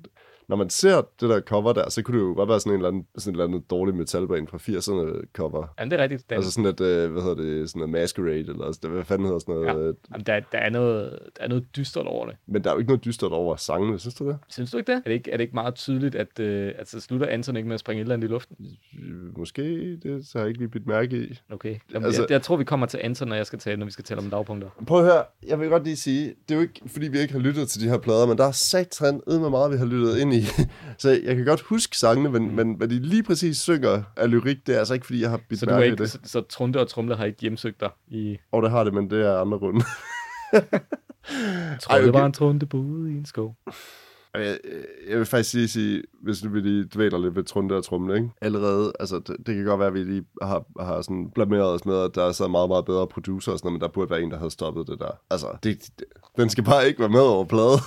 når man ser det der cover der, så kunne det jo godt være sådan en eller anden, sådan en eller anden dårlig metalband fra 80'erne cover. Ja, det er rigtigt. Den, Altså sådan et, øh, hvad hedder det, sådan noget Masquerade, eller sådan, hvad fanden hedder sådan noget. Ja. Ja. Jamen, der, der, er noget, der er noget dystert over det. Men der er jo ikke noget dystert over sangene, synes du det? Synes du ikke det? Er det ikke, er det ikke meget tydeligt, at øh, altså, slutter Anton ikke med at springe et eller andet i luften? Øh, Måske, det har jeg ikke lige bidt mærke i. Okay. Jamen, Altså- jeg, jeg, tror, vi kommer til Anton, når, jeg skal tale, når vi skal tale om dagpunkter. Prøv at høre, jeg vil godt lige sige, det er jo ikke, fordi vi ikke har lyttet til de her plader, men der er satan med meget, vi har lyttet ind i. Så jeg kan godt huske sangene, men, men hvad de lige præcis synger af lyrik, det er altså ikke, fordi jeg har bidt Så, du er ikke, det. så, så Trunde og Trumle har ikke hjemsøgt dig i... Og det har det, men det er andre runde. Trunde okay. var en Trunde boede i en skov. Jeg, jeg vil faktisk lige sige, hvis vi lige dvæler lidt ved Trunde og Trumle, ikke? Allerede, altså det, det kan godt være, at vi lige har, har sådan blameret os med, at der er så meget, meget bedre producer og sådan noget, men der burde være en, der havde stoppet det der. Altså, det, det, den skal bare ikke være med over plade.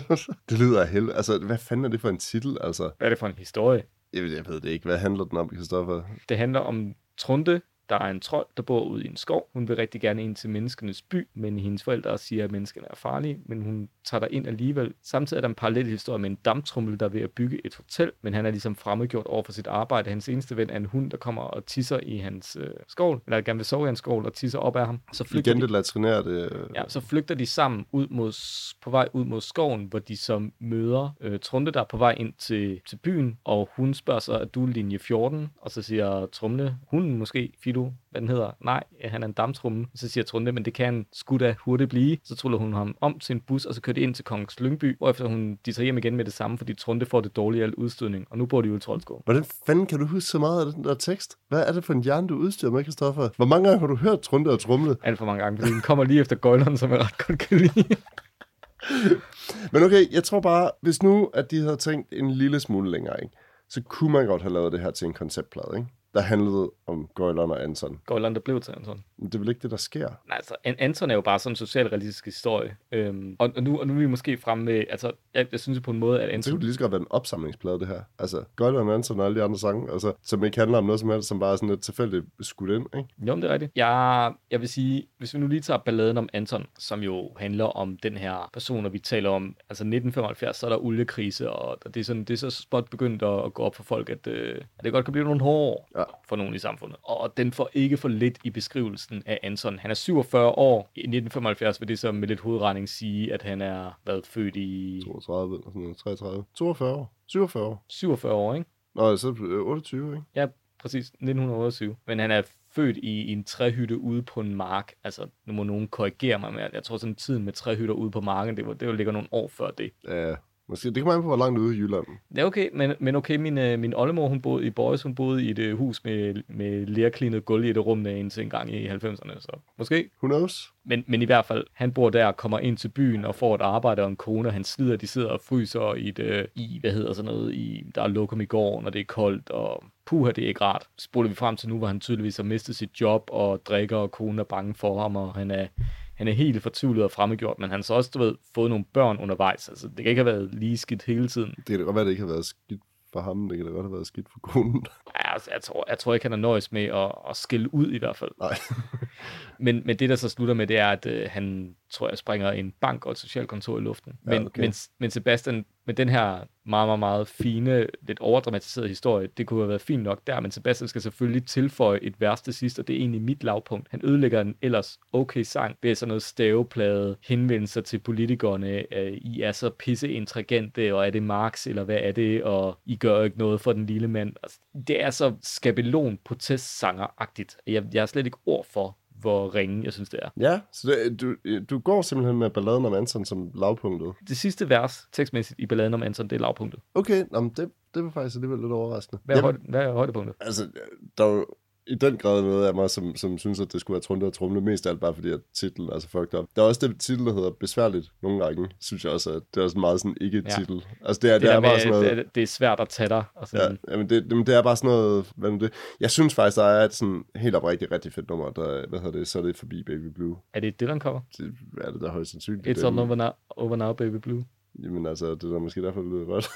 det lyder af held. Altså, hvad fanden er det for en titel? Altså, Hvad er det for en historie? jeg, ved- jeg ved det ikke. Hvad handler den om, Kristoffer? Det handler om Trunde, der er en trold, der bor ude i en skov. Hun vil rigtig gerne ind til menneskenes by, men hendes forældre siger, at menneskene er farlige, men hun tager der ind alligevel. Samtidig er der en parallel historie med en damptrummel, der er ved at bygge et hotel, men han er ligesom fremmedgjort over for sit arbejde. Hans eneste ven er en hund, der kommer og tisser i hans øh, skål, eller gerne vil sove i hans skål og tisser op af ham. Så flygter Igen de, det latrinære, det... øh, ja, så flygter de sammen ud mod, på vej ud mod skoven, hvor de så møder øh, Trunde, der er på vej ind til, til byen, og hun spørger så, at du er linje 14, og så siger Trumle, hunden måske, Fido, hvad den hedder, nej, han er en damtrumme. Så siger Trunde, men det kan han sgu da hurtigt blive. Så truller hun ham om til en bus, og så kører de ind til Kongens Lyngby, hvorefter hun, de tager hjem igen med det samme, fordi Trunde får det dårlige al udstødning, og nu bor de ude i Troldskov. Hvordan fanden kan du huske så meget af den der tekst? Hvad er det for en hjerne, du udstyrer med, Kristoffer? Hvor mange gange har du hørt Trunde og Trumle? Alt for mange gange, fordi den kommer lige efter Gøjleren, som jeg ret godt kan lide. Men okay, jeg tror bare, hvis nu, at de havde tænkt en lille smule længere, ikke? så kunne man godt have lavet det her til en konceptplade, ikke? Der handlede om Goylon og Anton. Gøjleren, der blev til Anton. Men det er vel ikke det, der sker? Nej, altså, An- Anton er jo bare sådan en socialrealistisk historie. Øhm, og, og, nu, og nu er vi måske fremme med, altså, jeg, jeg synes på en måde, at Anton... kunne det lige så godt være en opsamlingsplade, det her. Altså, Goylon og Anton og alle de andre sange, altså, som ikke handler om noget som helst, som bare er sådan lidt tilfældigt skudt ind, ikke? Jo, det er rigtigt. Jeg, jeg vil sige, hvis vi nu lige tager balladen om Anton, som jo handler om den her person, og vi taler om, altså 1975, så er der oliekrise, og det er, sådan, det er så spot begyndt at, at gå op for folk, at, øh, at det godt kan blive nogle hårde år Ja. For nogen i samfundet. Og den får ikke for lidt i beskrivelsen af Anton. Han er 47 år. I 1975 vil det så med lidt hovedregning sige, at han er været født i 32 eller sådan noget, 33, 42 år, 47 år. 47 år, ikke? Nå, så øh, 28, ikke? Ja, præcis. 1928. Men han er født i, i en træhytte ude på en mark. Altså, nu må nogen korrigere mig, men jeg, jeg tror sådan tiden med træhytter ude på marken, det var, det var ligger nogle år før det. Ja, måske. Det kommer an på, hvor langt ude i Jylland. Er okay, men, men okay, min, øh, min oldemor, hun boede i Boys, hun boede i et øh, hus med, med lærklinet gulv i et rum indtil en gang i 90'erne, så måske. Who knows? Men, men i hvert fald, han bor der, kommer ind til byen og får et arbejde og en kone, og han slider, de sidder og fryser i, et, øh, i hvad hedder sådan noget, i, der er lokum i gården, og det er koldt, og puha, det er ikke rart. Spoler vi frem til nu, hvor han tydeligvis har mistet sit job, og drikker, og konen er bange for ham, og han er, han er helt fortvivlet og fremmedgjort, men han har så også, du ved, fået nogle børn undervejs. Altså, det kan ikke have været lige skidt hele tiden. Det kan da godt være, det ikke har været skidt for ham. Det kan da godt have været skidt for konen. Ja, altså, jeg, tror, jeg tror ikke, han er nøjes med at, at skille ud i hvert fald. Nej. Men, men det, der så slutter med, det er, at øh, han, tror jeg, springer en bank og et socialkontor i luften. Ja, Men, okay. men, men Sebastian, med den her meget, meget, meget fine, lidt overdramatiserede historie, det kunne have været fint nok der, men Sebastian skal selvfølgelig tilføje et værste sidst, og det er egentlig mit lavpunkt. Han ødelægger en ellers okay sang ved sådan noget staveplade, henvendelser til politikerne, øh, I er så pisse og er det Marx, eller hvad er det, og I gør ikke noget for den lille mand. Altså, det er så skabelon protestsanger-agtigt. Jeg, jeg har slet ikke ord for, hvor ringe jeg synes, det er. Ja, så det, du, du går simpelthen med balladen om Anton som lavpunktet. Det sidste vers, tekstmæssigt i balladen om Anton, det er lavpunktet. Okay, men det, det var faktisk alligevel lidt overraskende. Hvad er, Jamen, højde, hvad er højdepunktet? Altså, der er jo i den grad noget af mig, som, som synes, at det skulle være Trunde og Trumle, mest af alt bare fordi, at titlen er så fucked up. Der er også det titel, der hedder Besværligt nogle gange, synes jeg også, at det er også meget sådan ikke-titel. Ja. Altså, det er, Det, det, det, er der bare sådan med, noget... det, det er svært at tage dig. Og Ja, sådan. jamen det, jamen det er bare sådan noget, hvad det? Jeg synes faktisk, der er et sådan helt oprigtigt rigtig fedt nummer, der, hvad hedder det, så er det forbi Baby Blue. Er det et Dylan-cover? Det er det der højst sandsynligt. It's det, all over now, over now, baby blue. Jamen altså, det er da måske derfor, det lyder godt.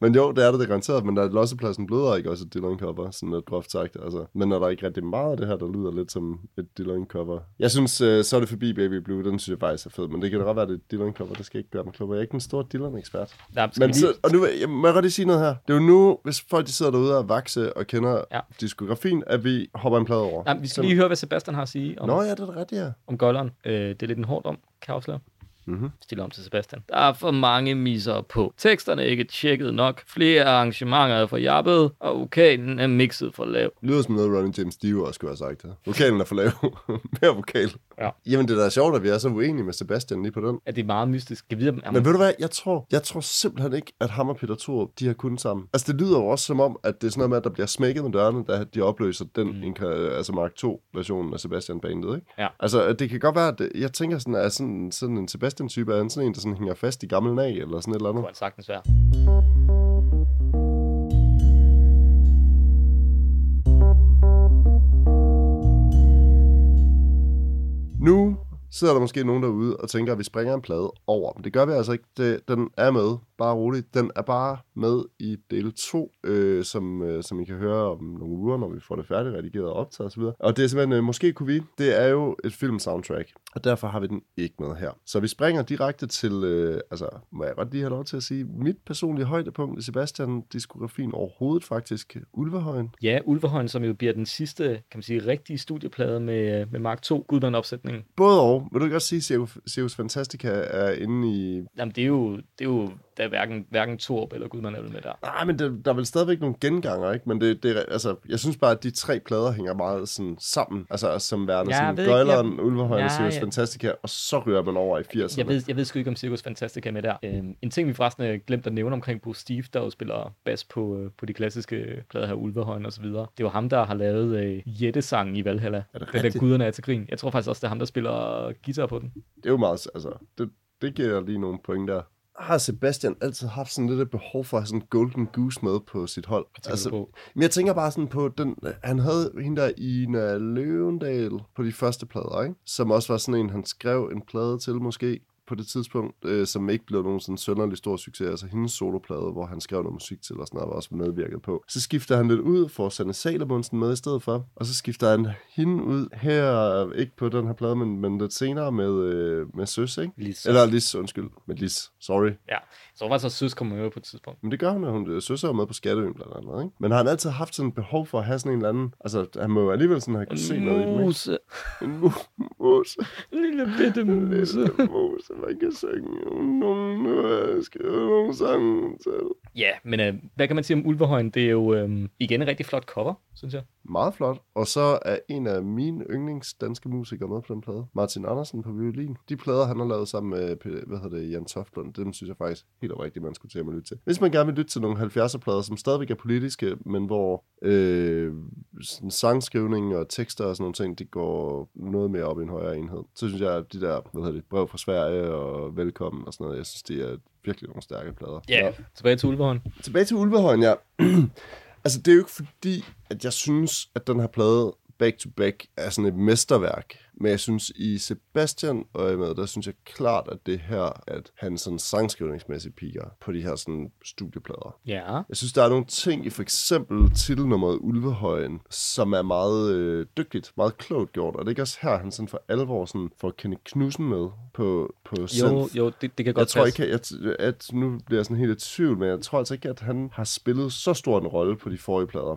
Men jo, det er det, det er garanteret, men der er lossepladsen bløder ikke også et Dylan cover, sådan lidt groft sagt. Altså. Men når der er ikke rigtig meget af det her, der lyder lidt som et Dylan cover. Jeg synes, uh, så er det forbi Baby Blue, den synes jeg faktisk er fed, men det kan da godt være, det er et Dylan cover, det skal ikke gøre mig klogere. Jeg er ikke en stor Dylan-ekspert. Ja, skal Men så, og nu jeg, må jeg godt lige sige noget her. Det er jo nu, hvis folk de sidder derude og vakse og kender Ja. diskografien, at vi hopper en plade over. Ja, vi skal lige høre, hvad Sebastian har at sige om, Nå ja, det er da rigtigt, ja. om Gøjleren. Øh, det er lidt en hård om, kan jeg afsløre. Mhm. Stille om til Sebastian. Der er for mange misser på. Teksterne er ikke tjekket nok. Flere arrangementer er for jappet, og vokalen er mixet for lav. Lyder som noget, Ronnie James Dio også skulle have sagt her. Vokalen er for lav. Mere vokal. Ja. Jamen, det er da sjovt, at vi er så uenige med Sebastian lige på den. At det er meget mystisk. Jeg ved, om, Men ved du hvad, jeg tror, jeg tror simpelthen ikke, at ham og Peter Thorup, de har kunnet sammen. Altså, det lyder jo også som om, at det er sådan noget med, at der bliver smækket med dørene, da de opløser den, Mm. altså Mark 2-versionen af Sebastian Bandet, ikke? Ja. Altså, det kan godt være, at det, jeg tænker sådan, at sådan, sådan en Sebastian-type er sådan en, der sådan hænger fast i gammel nag, eller sådan et eller andet. kunne han sagtens være. Nu sidder der måske nogen derude og tænker, at vi springer en plade over. Men det gør vi altså ikke. Det, den er med. Bare roligt. Den er bare med i del 2, øh, som, øh, som I kan høre om nogle uger, når vi får det færdigt redigeret og optaget osv. Og det er simpelthen, øh, måske kunne vi, det er jo et film-soundtrack. Og derfor har vi den ikke med her. Så vi springer direkte til, øh, altså må jeg godt lige have lov til at sige, mit personlige højdepunkt i Sebastian-diskografien overhovedet faktisk, Ulvehøjen. Ja, Ulvehøjen, som jo bliver den sidste, kan man sige, rigtige studieplade med, med Mark 2 Gudman-opsætningen. Både og. Vil du ikke også sige, at Sirius- Fantastica er inde i Jamen, det er jo, det er jo der er hverken, hverken Torp eller Gudman er vel med der. Nej, men det, der er vel stadigvæk nogle genganger, ikke? Men det, det, altså, jeg synes bare, at de tre plader hænger meget sådan sammen. Altså som værende Ja, jeg sådan Gøjleren, Ulvehøjen Ja, og Sirius ja. Fantastica, og så ryger man over i 80'erne. Jeg ved, jeg ved sgu ikke, om Circus Fantastica er med der. Øhm, en ting, vi forresten har glemt at nævne omkring Bruce Steve, der jo spiller bas på, øh, på de klassiske plader her, Ulvehøjen og så videre. Det var ham, der har lavet øh, Jette-sangen i Valhalla. Er det Den der? Guderne er til grin. Jeg tror faktisk også, det er ham, der spiller guitar på den. Det er jo meget, altså, det, det giver lige nogle point der. Har Sebastian altid haft sådan lidt et behov for at have sådan en golden goose med på sit hold? Altså, Altså, på. men jeg tænker bare sådan på, den, han havde hende der Ina Løvendal på de første plader, ikke? Som også var sådan en, han skrev en plade til måske på det tidspunkt, øh, som ikke blev nogen sådan sønderlig stor succes, altså hendes soloplade, hvor han skrev noget musik til og sådan noget, var også medvirket på. Så skifter han lidt ud, for Sanne Salomonsen med i stedet for, og så skifter han hende ud her, ikke på den her plade, men, men lidt senere med, øh, med Søs, ikke? Lis. Eller Lis, undskyld, med Lis, sorry. Ja, så var så søs kommer med på et tidspunkt. Men det gør hun, at hun Søs er med på Skatteøen blandt andet, ikke? Men har han altid haft sådan et behov for at have sådan en eller anden, altså han må jo alligevel sådan have kunne se noget i dem, ikke? Muse. En mu- mus. En lille bitte muse. Lille mus, man kan synge nogen, har jeg skrevet nogle sange til. Ja, men øh, hvad kan man sige om Ulvehøjen? Det er jo øh, igen en rigtig flot cover, synes jeg. Meget flot. Og så er en af mine yndlings danske musikere med på den plade. Martin Andersen på violin. De plader, han har lavet sammen med, hvad hedder det, Jan Toftlund, dem synes jeg faktisk helt oprigtigt, man skulle til at lytte til. Hvis man gerne vil lytte til nogle 70'er plader, som stadigvæk er politiske, men hvor øh, sådan sangskrivning og tekster og sådan nogle ting, det går noget mere op i en højere enhed. Så synes jeg, at de der, hvad hedder det, brev fra Sverige og velkommen og sådan noget, jeg synes, det er virkelig nogle stærke plader. Ja, yeah. tilbage til Ulvehøjen. Tilbage til Ulvehøjen, ja. altså, det er jo ikke fordi, at jeg synes, at den her plade back to back er sådan et mesterværk. Men jeg synes, i Sebastian øjemed, der synes jeg klart, at det her, at han sådan sangskrivningsmæssigt piker på de her sådan studieplader. Ja. Jeg synes, der er nogle ting i for eksempel titelnummeret Ulvehøjen, som er meget øh, dygtigt, meget klogt gjort. Og det er ikke også her, han sådan for alvor sådan får Kenny Knudsen med på, på Jo, synth. jo, det, det kan Jeg godt tror passe. ikke, at, at nu bliver jeg sådan helt i tvivl, men jeg tror altså ikke, at han har spillet så stor en rolle på de forrige plader.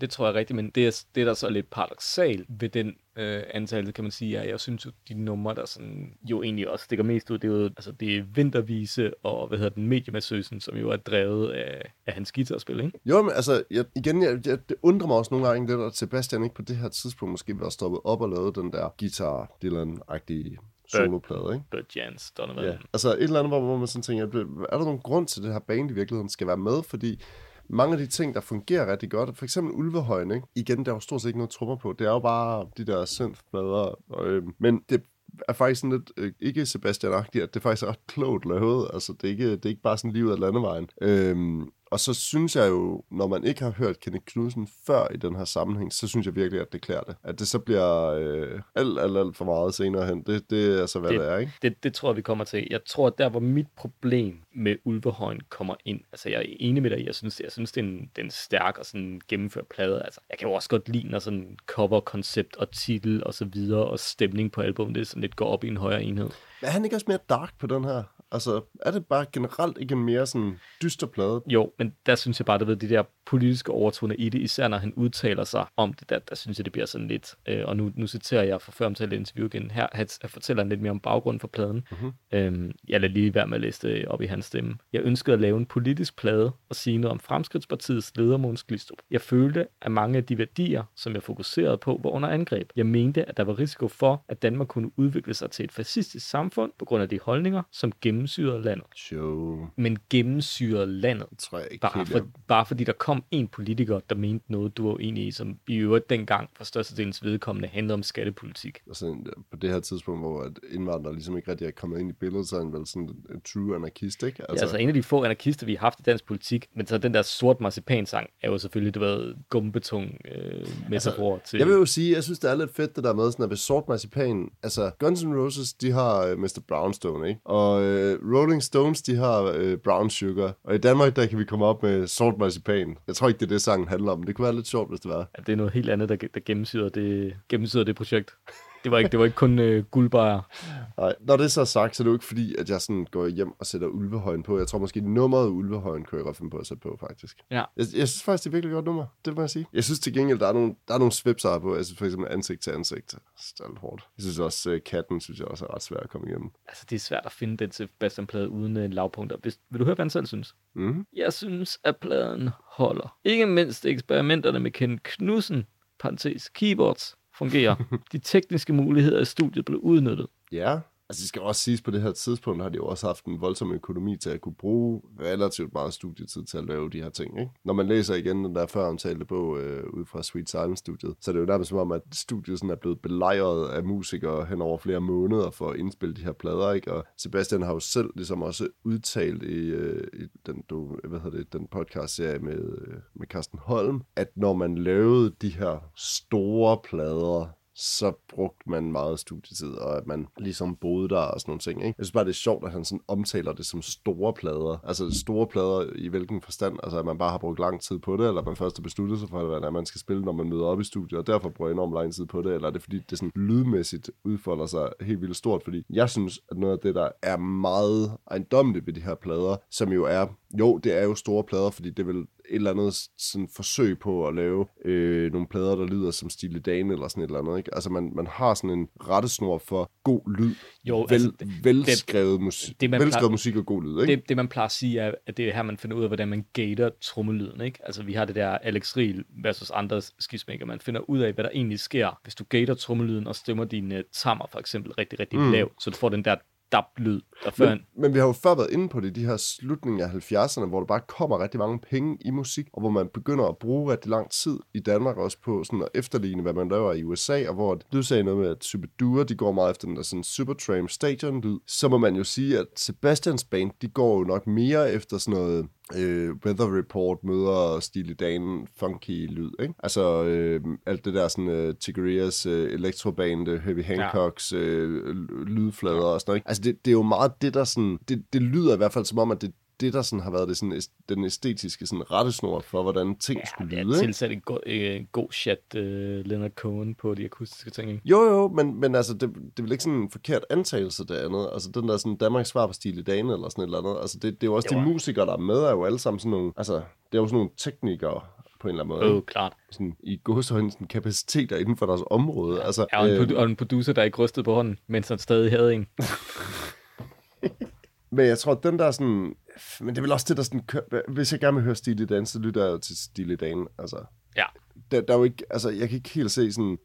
Det tror jeg rigtigt, men det er, det er der så lidt paradoxalt ved den øh, antal, kan man sige, at jeg synes jo, de numre, der sådan, jo egentlig også stikker mest ud, det er jo, altså det er Vintervise og, hvad hedder den, Mediemassøsen, som jo er drevet af, af hans guitarspil, ikke? Jo, men altså, jeg, igen, jeg, jeg, det undrer mig også nogle gange lidt, at Sebastian ikke på det her tidspunkt måske var stoppet op og lavet den der guitar Dylan-agtige soloplade, ikke? Burt Jans, Donovan. Ja, altså et eller andet, hvor, hvor man sådan tænker, er der nogen grund til, at det her band i virkeligheden skal være med? Fordi mange af de ting, der fungerer rigtig godt, for eksempel Ulvehøjen, ikke? igen, der er jo stort set ikke noget trummer på. Det er jo bare de der synthplader. Øh, men det er faktisk sådan lidt, øh, ikke sebastian at det er faktisk ret klogt lavet. Altså, det er ikke, det er ikke bare sådan livet af landevejen. Øh, og så synes jeg jo, når man ikke har hørt Kenneth Knudsen før i den her sammenhæng, så synes jeg virkelig, at det klæder det. At det så bliver øh, alt, alt, alt for meget senere hen. Det, det er så, hvad det, det er, ikke? Det, det tror jeg, vi kommer til. Jeg tror, at der, hvor mit problem med Ulvehøjen kommer ind, altså jeg er enig med dig, jeg synes, jeg synes det, er en, det er en stærk og sådan gennemført plade. Altså, jeg kan jo også godt lide, når sådan cover-koncept og titel og så videre, og stemning på albumet, det sådan lidt går op i en højere enhed. Men er han ikke også mere dark på den her? Altså, er det bare generelt ikke mere sådan dyster plade? Jo, men der synes jeg bare, at de der politiske overtoner i det, især når han udtaler sig om det, der, der synes jeg, det bliver sådan lidt, øh, og nu, nu citerer jeg for før omtalt interview igen, her han, han fortæller lidt mere om baggrunden for pladen. Mm-hmm. Øhm, jeg lader lige være med at læse det op i hans stemme. Jeg ønskede at lave en politisk plade og sige noget om Fremskridtspartiets leder Måns Glistrup. Jeg følte, at mange af de værdier, som jeg fokuserede på, var under angreb. Jeg mente, at der var risiko for, at Danmark kunne udvikle sig til et fascistisk samfund på grund af de holdninger, som gennemsyrede landet. Show. Men gennemsyrede landet. Det tror jeg ikke Bare, for, bare fordi der kom en politiker, der mente noget, du var enig i, som i øvrigt dengang for størstedelens vedkommende handlede om skattepolitik. altså, på det her tidspunkt, hvor at indvandrere ligesom ikke rigtig er kommet ind i billedet, så er han vel sådan en true anarkist, ikke? Altså, altså en af de få anarkister, vi har haft i dansk politik, men så den der sort marcipan-sang er jo selvfølgelig, det var gumbetung øh, metafor altså, til... Jeg vil jo sige, jeg synes, det er lidt fedt, det der med, sådan, at ved sort marcipan, altså Guns N' Roses, de har uh, Mr. Brownstone, ikke? Og uh, Rolling Stones, de har uh, Brown Sugar. Og i Danmark, der kan vi komme op med sort marcipan. Jeg tror ikke, det er det, sangen handler om. Det kunne være lidt sjovt, hvis det var. Ja, det er noget helt andet, der, der gennemsyrer, det, gennemsyrer det projekt. Det var ikke, det var ikke kun øh, guldbajer. Nej, når det er så sagt, så er det jo ikke fordi, at jeg sådan går hjem og sætter ulvehøjen på. Jeg tror måske, nummeret ulvehøjen kunne jeg godt finde på at sætte på, faktisk. Ja. Jeg, jeg synes faktisk, det er virkelig godt nummer. Det må jeg sige. Jeg synes til gengæld, der er nogle, der er nogle svipser på. Altså for eksempel ansigt til ansigt. Det er hårdt. Jeg synes også, uh, katten synes jeg også er ret svær at komme igennem. Altså, det er svært at finde den Sebastian-plade uden øh, lavpunkter. Hvis, vil du høre, hvad han selv synes? Mm-hmm. Jeg synes, at pladen holder. Ikke mindst eksperimenterne med Ken Knudsen, parentes keyboards, fungerer. De tekniske muligheder i studiet blev udnyttet. Ja, altså det skal også siges, på det her tidspunkt har de jo også haft en voldsom økonomi til at kunne bruge relativt meget studietid til at lave de her ting. Ikke? Når man læser igen den der før omtalte bog øh, ud fra Sweet Silence-studiet, så er det jo nærmest som om, at studiet sådan er blevet belejret af musikere hen over flere måneder for at indspille de her plader. Ikke? Og Sebastian har jo selv ligesom også udtalt i, øh, i den, du, hvad hedder det, den podcast-serie med, øh, med Carsten Holm, at når man lavede de her store plader, så brugte man meget studietid, og at man ligesom boede der og sådan nogle ting. Ikke? Jeg synes bare, det er sjovt, at han sådan omtaler det som store plader. Altså store plader i hvilken forstand? Altså at man bare har brugt lang tid på det, eller at man først har besluttet sig for, hvad man skal spille, når man møder op i studiet, og derfor bruger enormt lang tid på det, eller er det fordi, det sådan lydmæssigt udfolder sig helt vildt stort? Fordi jeg synes, at noget af det, der er meget ejendommeligt ved de her plader, som jo er, jo, det er jo store plader, fordi det vil eller andet sådan forsøg på at lave øh, nogle plader, der lyder som Stille Dane eller sådan et eller andet. Ikke? Altså man, man har sådan en rettesnor for god lyd, Jo, vel, altså, det- velskrevet, musik, det, man velskrevet plejer- musik og god lyd. Ikke? Det, det, man plejer at sige, er, at det er her, man finder ud af, hvordan man gater trommelyden. Ikke? Altså, vi har det der Alex Riel versus andre skismaker. Man finder ud af, hvad der egentlig sker, hvis du gater trommelyden og stemmer dine tammer, for eksempel, rigtig, rigtig mm. lavt, så du får den der dab-lyd, en... Men, men vi har jo før været inde på det, de her slutninger af 70'erne, hvor der bare kommer rigtig mange penge i musik, og hvor man begynder at bruge rigtig lang tid i Danmark også på sådan at efterligne, hvad man laver i USA, og hvor du sagde noget med, at Superdure, de går meget efter den der sådan Supertramp stadion lyd, så må man jo sige, at Sebastians band, de går jo nok mere efter sådan noget øh, Weather Report møder Steely Dan funky lyd, ikke? Altså øh, alt det der sådan øh, Tigrias øh, elektroband, øh, Heavy Hancocks øh, lydflader og sådan noget, ikke? Altså det, det er jo meget det, der sådan, det, det lyder i hvert fald som om, at det det, der sådan har været det, sådan, den æstetiske sådan, rettesnor for, hvordan ting ja, skulle Det lyde. er Ikke? tilsat en god, øh, god chat uh, Leonard Cohen på de akustiske ting. Ikke? Jo, jo, men, men altså, det, det er vel ikke sådan en forkert antagelse, det andet. Altså, den der sådan Danmarks svar på Stile Dane eller sådan et eller andet. Altså, det, det er jo også Jo. de musikere, der er med, er jo alle sammen sådan nogle, altså, det er jo sådan nogle teknikere på en eller anden måde. Oh, klart. Sådan, I godsøjne sådan kapaciteter inden for deres område. Altså, Ja, og, en, øh, og en producer, der ikke rystede på hånden, mens han stadig havde en. Men jeg tror, at den der sådan... Men det er vel også det, der sådan... kø- Hvis jeg gerne vil høre Stile Dan, så lytter jeg jo til Stile Dan. Altså, Ja. der, der er jo ikke... Altså, jeg kan ikke helt se sådan...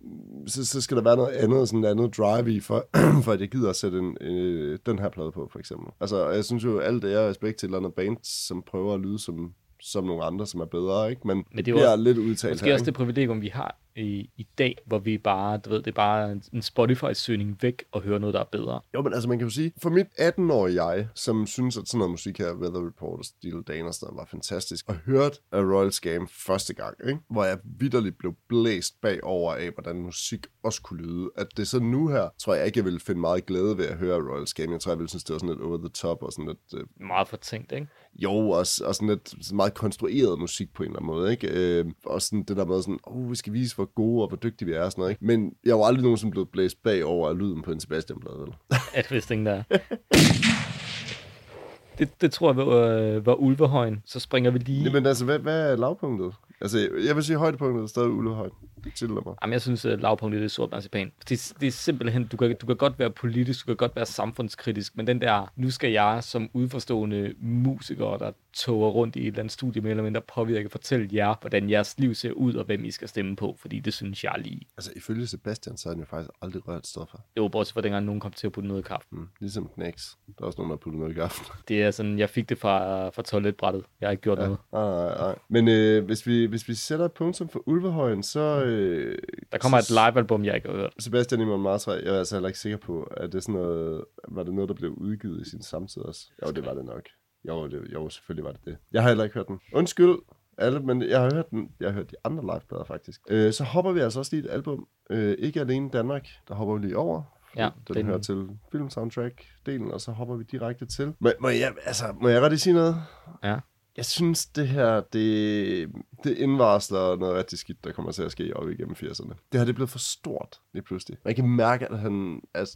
Så, så skal der være noget andet, sådan andet drive i, for, for at jeg gider at sætte en, øh, den her plade på, for eksempel. Altså, jeg synes jo, alt det er respekt til et eller andet band, som prøver at lyde som som nogle andre, som er bedre, ikke? Men, Men det er det er også- lidt udtalt Måske her, også ikke? det privilegium, vi har i, i dag, hvor vi bare, du ved, det er bare en- Spotify-søgning væk og høre noget, der er bedre. Jo, men altså man kan jo sige, for mit 18-årige jeg, som synes, at sådan noget musik her, Weather Report og Steel Dan og sådan noget, var fantastisk, og hørte af Royal Scam første gang, ikke? hvor jeg vidderligt blev blæst bagover af, hvordan musik også kunne lyde. At det så nu her, tror jeg ikke, jeg ville finde meget glæde ved at høre Royal Scam. Jeg tror, jeg ville synes, det var sådan lidt over the top og sådan lidt... Øh, Meget fortænkt, ikke? Jo, og, og sådan lidt sådan meget konstrueret musik på en eller anden måde, ikke? Øh, og sådan det der med sådan, oh, vi skal vise, hvor gode og hvor dygtige vi er og sådan noget, ikke? Men jeg var aldrig nogensinde blevet blæst bagover af lyden på en Sebastian-blad, vel? At hvis ingen der er. Det, det tror jeg var, øh, var ulvehøjen. Så springer vi lige... Jamen altså, hvad, hvad er lavpunktet? Altså, jeg vil sige, højdepunktet er stadig ulehøjt. Mig. Jamen, jeg synes, at lavpunktet er sort marcipan. Det, det er simpelthen, du kan, du kan godt være politisk, du kan godt være samfundskritisk, men den der, nu skal jeg som udforstående musiker, der toger rundt i et eller andet studie, mere eller mindre påvirke, fortælle jer, hvordan jeres liv ser ud, og hvem I skal stemme på, fordi det synes jeg lige. Altså, ifølge Sebastian, så han jo faktisk aldrig rørt stoffer. Var bortset fra dengang, nogen kom til at putte noget i kaffe. Mm. Ligesom Knacks. Der er også nogen, der puttet noget i gaffen. Det er sådan, jeg fik det fra, fra toiletbrættet. Jeg har ikke gjort ja. noget. Nej, nej, nej. Men øh, hvis, vi, hvis vi sætter et punktum for Ulvehøjen, så... Øh, Der kommer et livealbum, jeg ikke har hørt. Sebastian Imon Martha, jeg er altså heller ikke sikker på, at det er sådan noget, var det noget, der blev udgivet i sin samtid også? Jo, det var det nok. Jo, det, jo, selvfølgelig var det det. Jeg har heller ikke hørt den. Undskyld, alle, men jeg har hørt den. Jeg har hørt de andre liveplader faktisk. Øh, så hopper vi altså også lige et album. Øh, ikke alene Danmark, der hopper vi lige over. Ja, den, den hører til filmsoundtrack-delen, og så hopper vi direkte til. Må, må, jeg, altså, må jeg lige sige noget? Ja. Jeg synes, det her, det, det indvarsler noget rigtig skidt, der kommer til at ske op igennem 80'erne. Det her, det er blevet for stort lige pludselig. Man kan mærke, at han er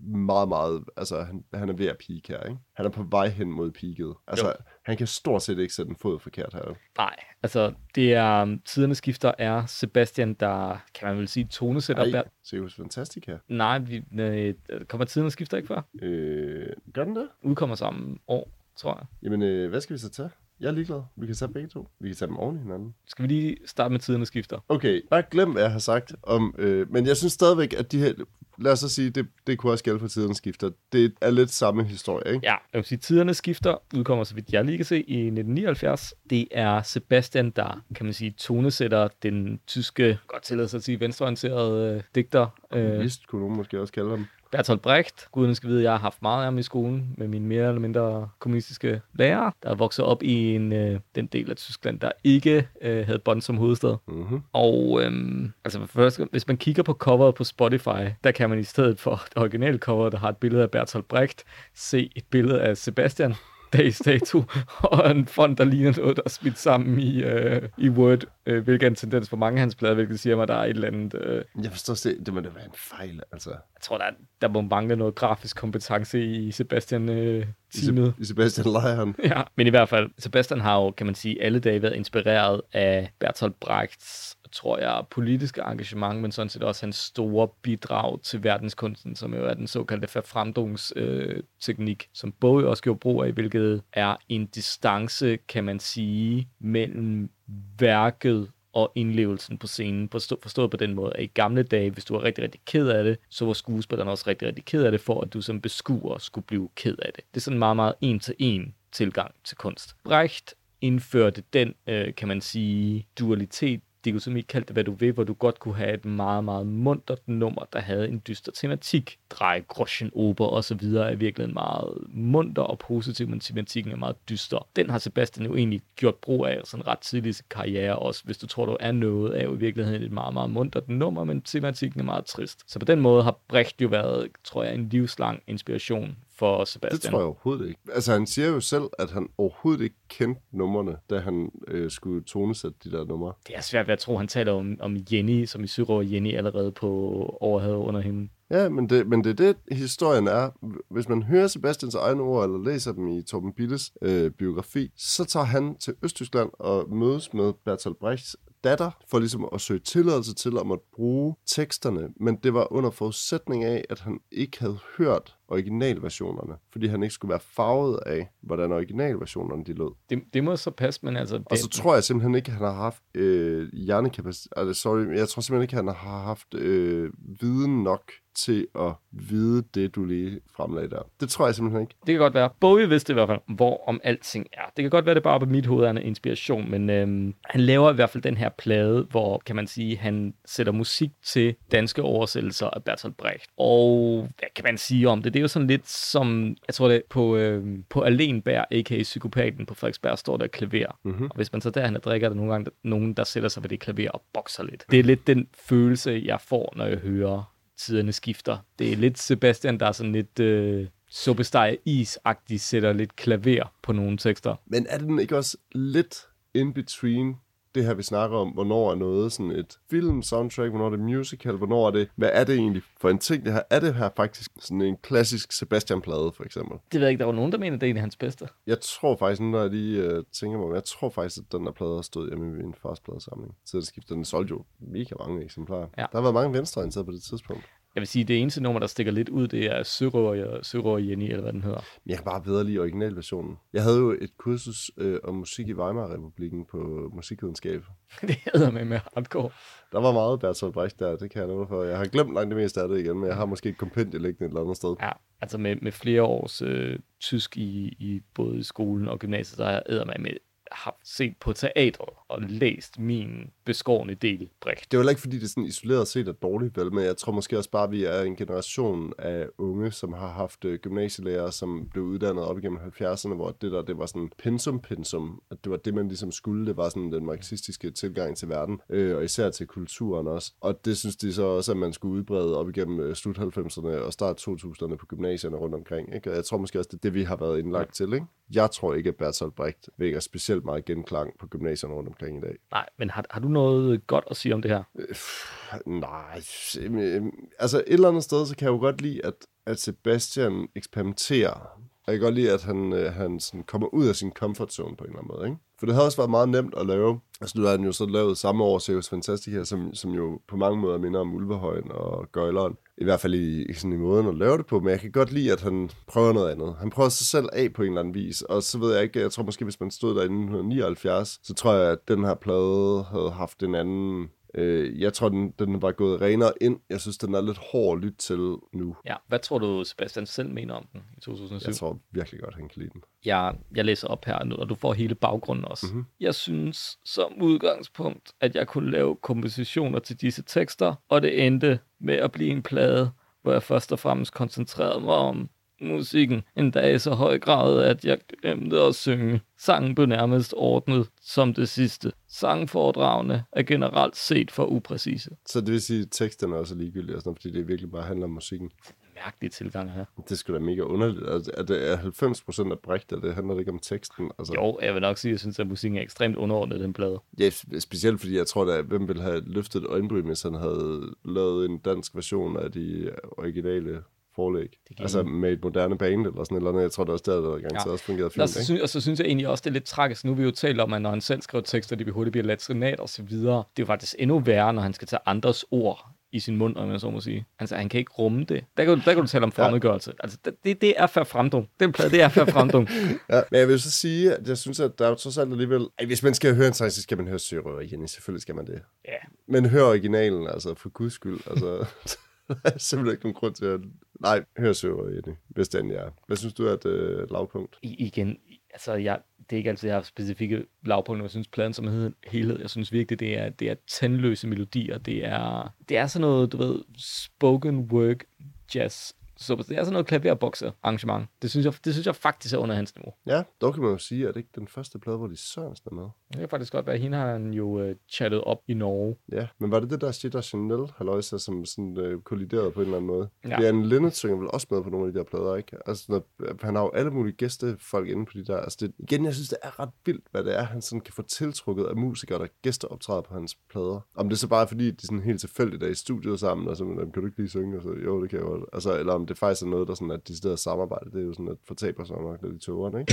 meget, meget, altså han, han er ved at peak her, ikke? Han er på vej hen mod peaket. Altså, Jo. han kan stort set ikke sætte en fod forkert her. Nej, altså det er, um, tiderne skifter er Sebastian, der, kan man vel sige, tonesætter. Ej, Ej. Seriøs Fantastic her. Nej, vi, nej, kommer tiderne skifter ikke før? Øh, gør den det? Udkommer samme år, tror jeg. Jamen, øh, hvad skal vi så tage? Jeg er ligeglad. Vi kan tage begge to. Vi kan tage dem oven i hinanden. Skal vi lige starte med tiderne skifter? Okay, bare glem, hvad jeg har sagt om... Øh, men jeg synes stadigvæk, at de her... Lad os så sige, det, det kunne også gælde for tidens skifter. Det er lidt samme historie, ikke? Ja, jeg vil sige, tiderne skifter udkommer, så vidt jeg lige kan se, i 1979. Det er Sebastian, der, kan man sige, tonesætter den tyske, godt tillade sig at sige, venstreorienterede øh, digter, øh, Vist kunne nogen måske også kalde ham. Bertolt Brecht. Gudene skal vide, at jeg har haft meget af ham i skolen med mine mere eller mindre kommunistiske lærere, der er vokset op i en, øh, den del af Tyskland, der ikke øh, havde Bonn som hovedstad. Mm-hmm. Og øhm, altså først, hvis man kigger på coveret på Spotify, der kan man i stedet for det originale cover, der har et billede af Bertolt Brecht, se et billede af Sebastian dags dato, og en fond, der ligner noget, der er smidt sammen i, øh, i Word, øh, hvilket er en tendens for mange af hans plader, hvilket siger mig, at der er et eller andet... Øh, Jeg forstår det. Det må da være en fejl, altså. jeg tror, der, er- der må mangle noget grafisk kompetence i Sebastian øh, I, teamet. Se- I Sebastian Lejren. Ja, men i hvert fald, Sebastian har jo, kan man sige, alle dage været inspireret af Bertolt Brechts, tror jeg, politiske engagement, men sådan set også hans store bidrag til verdenskunsten, som jo er den såkaldte forfremdungsteknik, øh, teknik, som Bowie også gjorde brug af, hvilket er en distance, kan man sige, mellem værket og indlevelsen på scenen, forstå, forstået på den måde, at i gamle dage, hvis du var rigtig, rigtig ked af det, så var skuespilleren også rigtig, rigtig ked af det, for at du som beskuer skulle blive ked af det. Det er sådan en meget, meget en-til-en tilgang til kunst. Brecht indførte den, øh, kan man sige, dualitet, dikotomi, kald det hvad du vil, hvor du godt kunne have et meget, meget muntert nummer, der havde en dyster tematik. Drej, Groschen, ober og så videre er virkelig meget munter og positiv, men tematikken er meget dyster. Den har Sebastian jo egentlig gjort brug af sådan ret tidlig i sin karriere også, hvis du tror, du er noget, er jo i virkeligheden et meget, meget muntert nummer, men tematikken er meget trist. Så på den måde har Brecht jo været, tror jeg, en livslang inspiration for Sebastian. Det tror jeg overhovedet ikke. Altså, han siger jo selv, at han overhovedet ikke kendte numrene, da han øh, skulle tonesætte de der numre. Det er svært ved at tro, han taler om, om Jenny, som i Syrå Jenny allerede på overhavet under hende. Ja, men det, men det er det, historien er. Hvis man hører Sebastians egne ord, eller læser dem i Torben Billes øh, biografi, så tager han til Østtyskland og mødes med Bertolt Brechts datter, for ligesom at søge tilladelse til at måtte bruge teksterne, men det var under forudsætning af, at han ikke havde hørt originalversionerne, fordi han ikke skulle være farvet af, hvordan originalversionerne de lød. Det, det må så passe, men altså... Og så tror jeg simpelthen ikke, at han har haft øh, hjernekapacitet. Altså, sorry, jeg tror simpelthen ikke, at han har haft øh, viden nok til at vide det, du lige fremlagde der. Det tror jeg simpelthen ikke. Det kan godt være. Bowie vidste i hvert fald, hvor om alting er. Det kan godt være, det bare på mit hoved er en inspiration, men øhm, han laver i hvert fald den her plade, hvor, kan man sige, han sætter musik til danske oversættelser af Bertolt Brecht. Og hvad kan man sige om det? Det er jo sådan lidt som, jeg tror det, på, øhm, på Alenberg, a.k.a. Psykopaten på Frederiksberg, står der klaver. Mhm. Og hvis man så derhen drikker, er der nogle gange nogen, der sætter sig ved det klaver og bokser lidt. Det er lidt den følelse, jeg får, når jeg hører tiderne skifter. Det er lidt Sebastian, der er sådan lidt øh, suppesteg is-agtig, sætter lidt klaver på nogle tekster. Men er den ikke også lidt in between det her, vi snakker om, hvornår er noget sådan et film, soundtrack, hvornår er det musical, hvornår er det, hvad er det egentlig for en ting, det her? Er det her faktisk sådan en klassisk Sebastian-plade, for eksempel? Det ved jeg ikke, der var nogen, der mener, det er en af hans bedste. Jeg tror faktisk, når jeg lige uh, tænker mig jeg tror faktisk, at den der plade har stået hjemme i min fars pladesamling. Så det skifter, den solgte jo mega mange eksemplarer. Ja. Der har været mange venstreorienterede på det tidspunkt. Jeg vil sige, det eneste nummer, der stikker lidt ud, det er Sørøver, Sørøver Jenny, eller hvad den hedder. Jeg kan bare bedre lide originalversionen. Jeg havde jo et kursus øh, om musik i Weimar-republiken på musikvidenskab. det hedder med med hardcore. Der var meget Bertolt Brecht der, det kan jeg love for. Jeg har glemt langt det meste af det igen, men jeg har måske et kompendie liggende et eller andet sted. Ja, altså med, med flere års øh, tysk i, i både skolen og gymnasiet, så har jeg med har set på teatret og læst min beskårende del Brecht. Det er jo heller ikke, fordi det sådan isoleret set er dårligt, vel, men jeg tror måske også bare, at vi er en generation af unge, som har haft øh, gymnasielærer, som blev uddannet op igennem 70'erne, hvor det der, det var sådan pensum-pensum, at det var det, man ligesom skulle, det var sådan den marxistiske tilgang til verden, øh, og især til kulturen også. Og det synes de så også, at man skulle udbrede op igennem øh, slut 90'erne og start 2000'erne på gymnasierne rundt omkring. Ikke? Og jeg tror måske også, det er det, vi har været indlagt til. Ikke? Jeg tror ikke, at Bertolt Brecht vækker specielt meget genklang på gymnasierne rundt omkring i dag. Nej, men har, har du noget godt at sige om det her? Nej, øh, altså et eller andet sted, så kan jeg jo godt lide, at, at Sebastian eksperimenterer. Og jeg kan godt lide, at han, øh, han sådan kommer ud af sin comfort zone på en eller anden måde. Ikke? For det havde også været meget nemt at lave. Og så har den jo så lavet samme år, Serious her som, som jo på mange måder minder om Ulvehøjen og Gøjleren. I hvert fald i, i, sådan i måden at lave det på, men jeg kan godt lide, at han prøver noget andet. Han prøver sig selv af på en eller anden vis, og så ved jeg ikke, jeg tror måske, hvis man stod der i 1979, så tror jeg, at den her plade havde haft en anden Øh, jeg tror, den, den var gået renere ind. Jeg synes, den er lidt hård at lytte til nu. Ja, hvad tror du, Sebastian selv mener om den i 2007? Jeg tror virkelig godt, han kan lide den. Jeg, jeg læser op her nu, og du får hele baggrunden også. Mhm. Jeg synes som udgangspunkt, at jeg kunne lave kompositioner til disse tekster, og det endte med at blive en plade, hvor jeg først og fremmest koncentrerede mig om musikken, endda i så høj grad, at jeg glemte at synge. Sangen blev nærmest ordnet som det sidste. Sangforedragene er generelt set for upræcise. Så det vil sige, at teksterne er også ligegyldige, og sådan, fordi det virkelig bare handler om musikken. Mærkelig tilgang her. Det skulle da mega underligt. Altså, er det er 90% af Brecht, og det handler ikke om teksten? Altså, Jo, jeg vil nok sige, at jeg synes, at musikken er ekstremt underordnet den plade. Ja, spe- specielt fordi jeg tror, at hvem ville have løftet et øjenbryn, hvis han havde lavet en dansk version af de originale forlæg. Altså med et moderne band eller sådan eller andet. Jeg tror, det også der, der garanteret Ja. også fungerede Nå, fint. så ikke? synes, og så synes jeg egentlig også, det er lidt tragisk. Nu har vi jo talt om, at når han selv skriver tekster, de bliver hurtigt bliver latrinat og så videre. Det er jo faktisk endnu værre, når han skal tage andres ord i sin mund, om jeg så må sige. Altså, han kan ikke rumme det. Der kan, du- der kan du tale om fremmedgørelse. Altså, det- det, det er færd fremdung. Den plade, det er færd fremdung. Ja, men jeg vil så sige, at jeg synes, at der er trods alt alligevel... Ej, hvis man skal høre en sang, så skal man høre Sørøver igen. Selvfølgelig skal man det. ja, Men hør originalen, altså for guds skyld. Altså, der er simpelthen ikke nogen grund til at... Nej, hør Jenny, igen, hvis den er. Hvad synes du er et øh, lavpunkt? I, igen, altså, jeg, det er ikke altid, jeg har specifikke lavpunkter. Jeg synes, pladen som helhed, jeg synes virkelig, det er, det er tandløse melodier. Det er, det er sådan noget, du ved, spoken word jazz. Så det er sådan noget klaverbokser arrangement. Det synes, jeg, det synes jeg faktisk er under hans niveau. Ja, dog kan man jo sige, at det ikke den første plade, hvor de Sørensen er med. Det kan faktisk godt være, at hende har han jo uh, chattet op i Norge. Ja, men var det det der Shit og Chanel, halløjsa, som sådan øh, kolliderede på en eller anden måde? Ja. Ja. Jan Linnet synger vel også med på nogle af de der plader, ikke? Altså, når, han har jo alle mulige gæstefolk inde på de der. Altså, det, igen, jeg synes, det er ret vildt, hvad det er, han sådan kan få tiltrukket af musikere, der gæsteoptræder på hans plader. Om det så bare er fordi, de sådan helt tilfældigt er i studiet sammen, og så "Jamen, kan du ikke lige synge? Og så, jo, det kan jeg godt. Altså, eller om det faktisk er noget, der sådan er de steder samarbejde. Det er jo sådan, at fortaber sig nok lidt i togerne, ikke?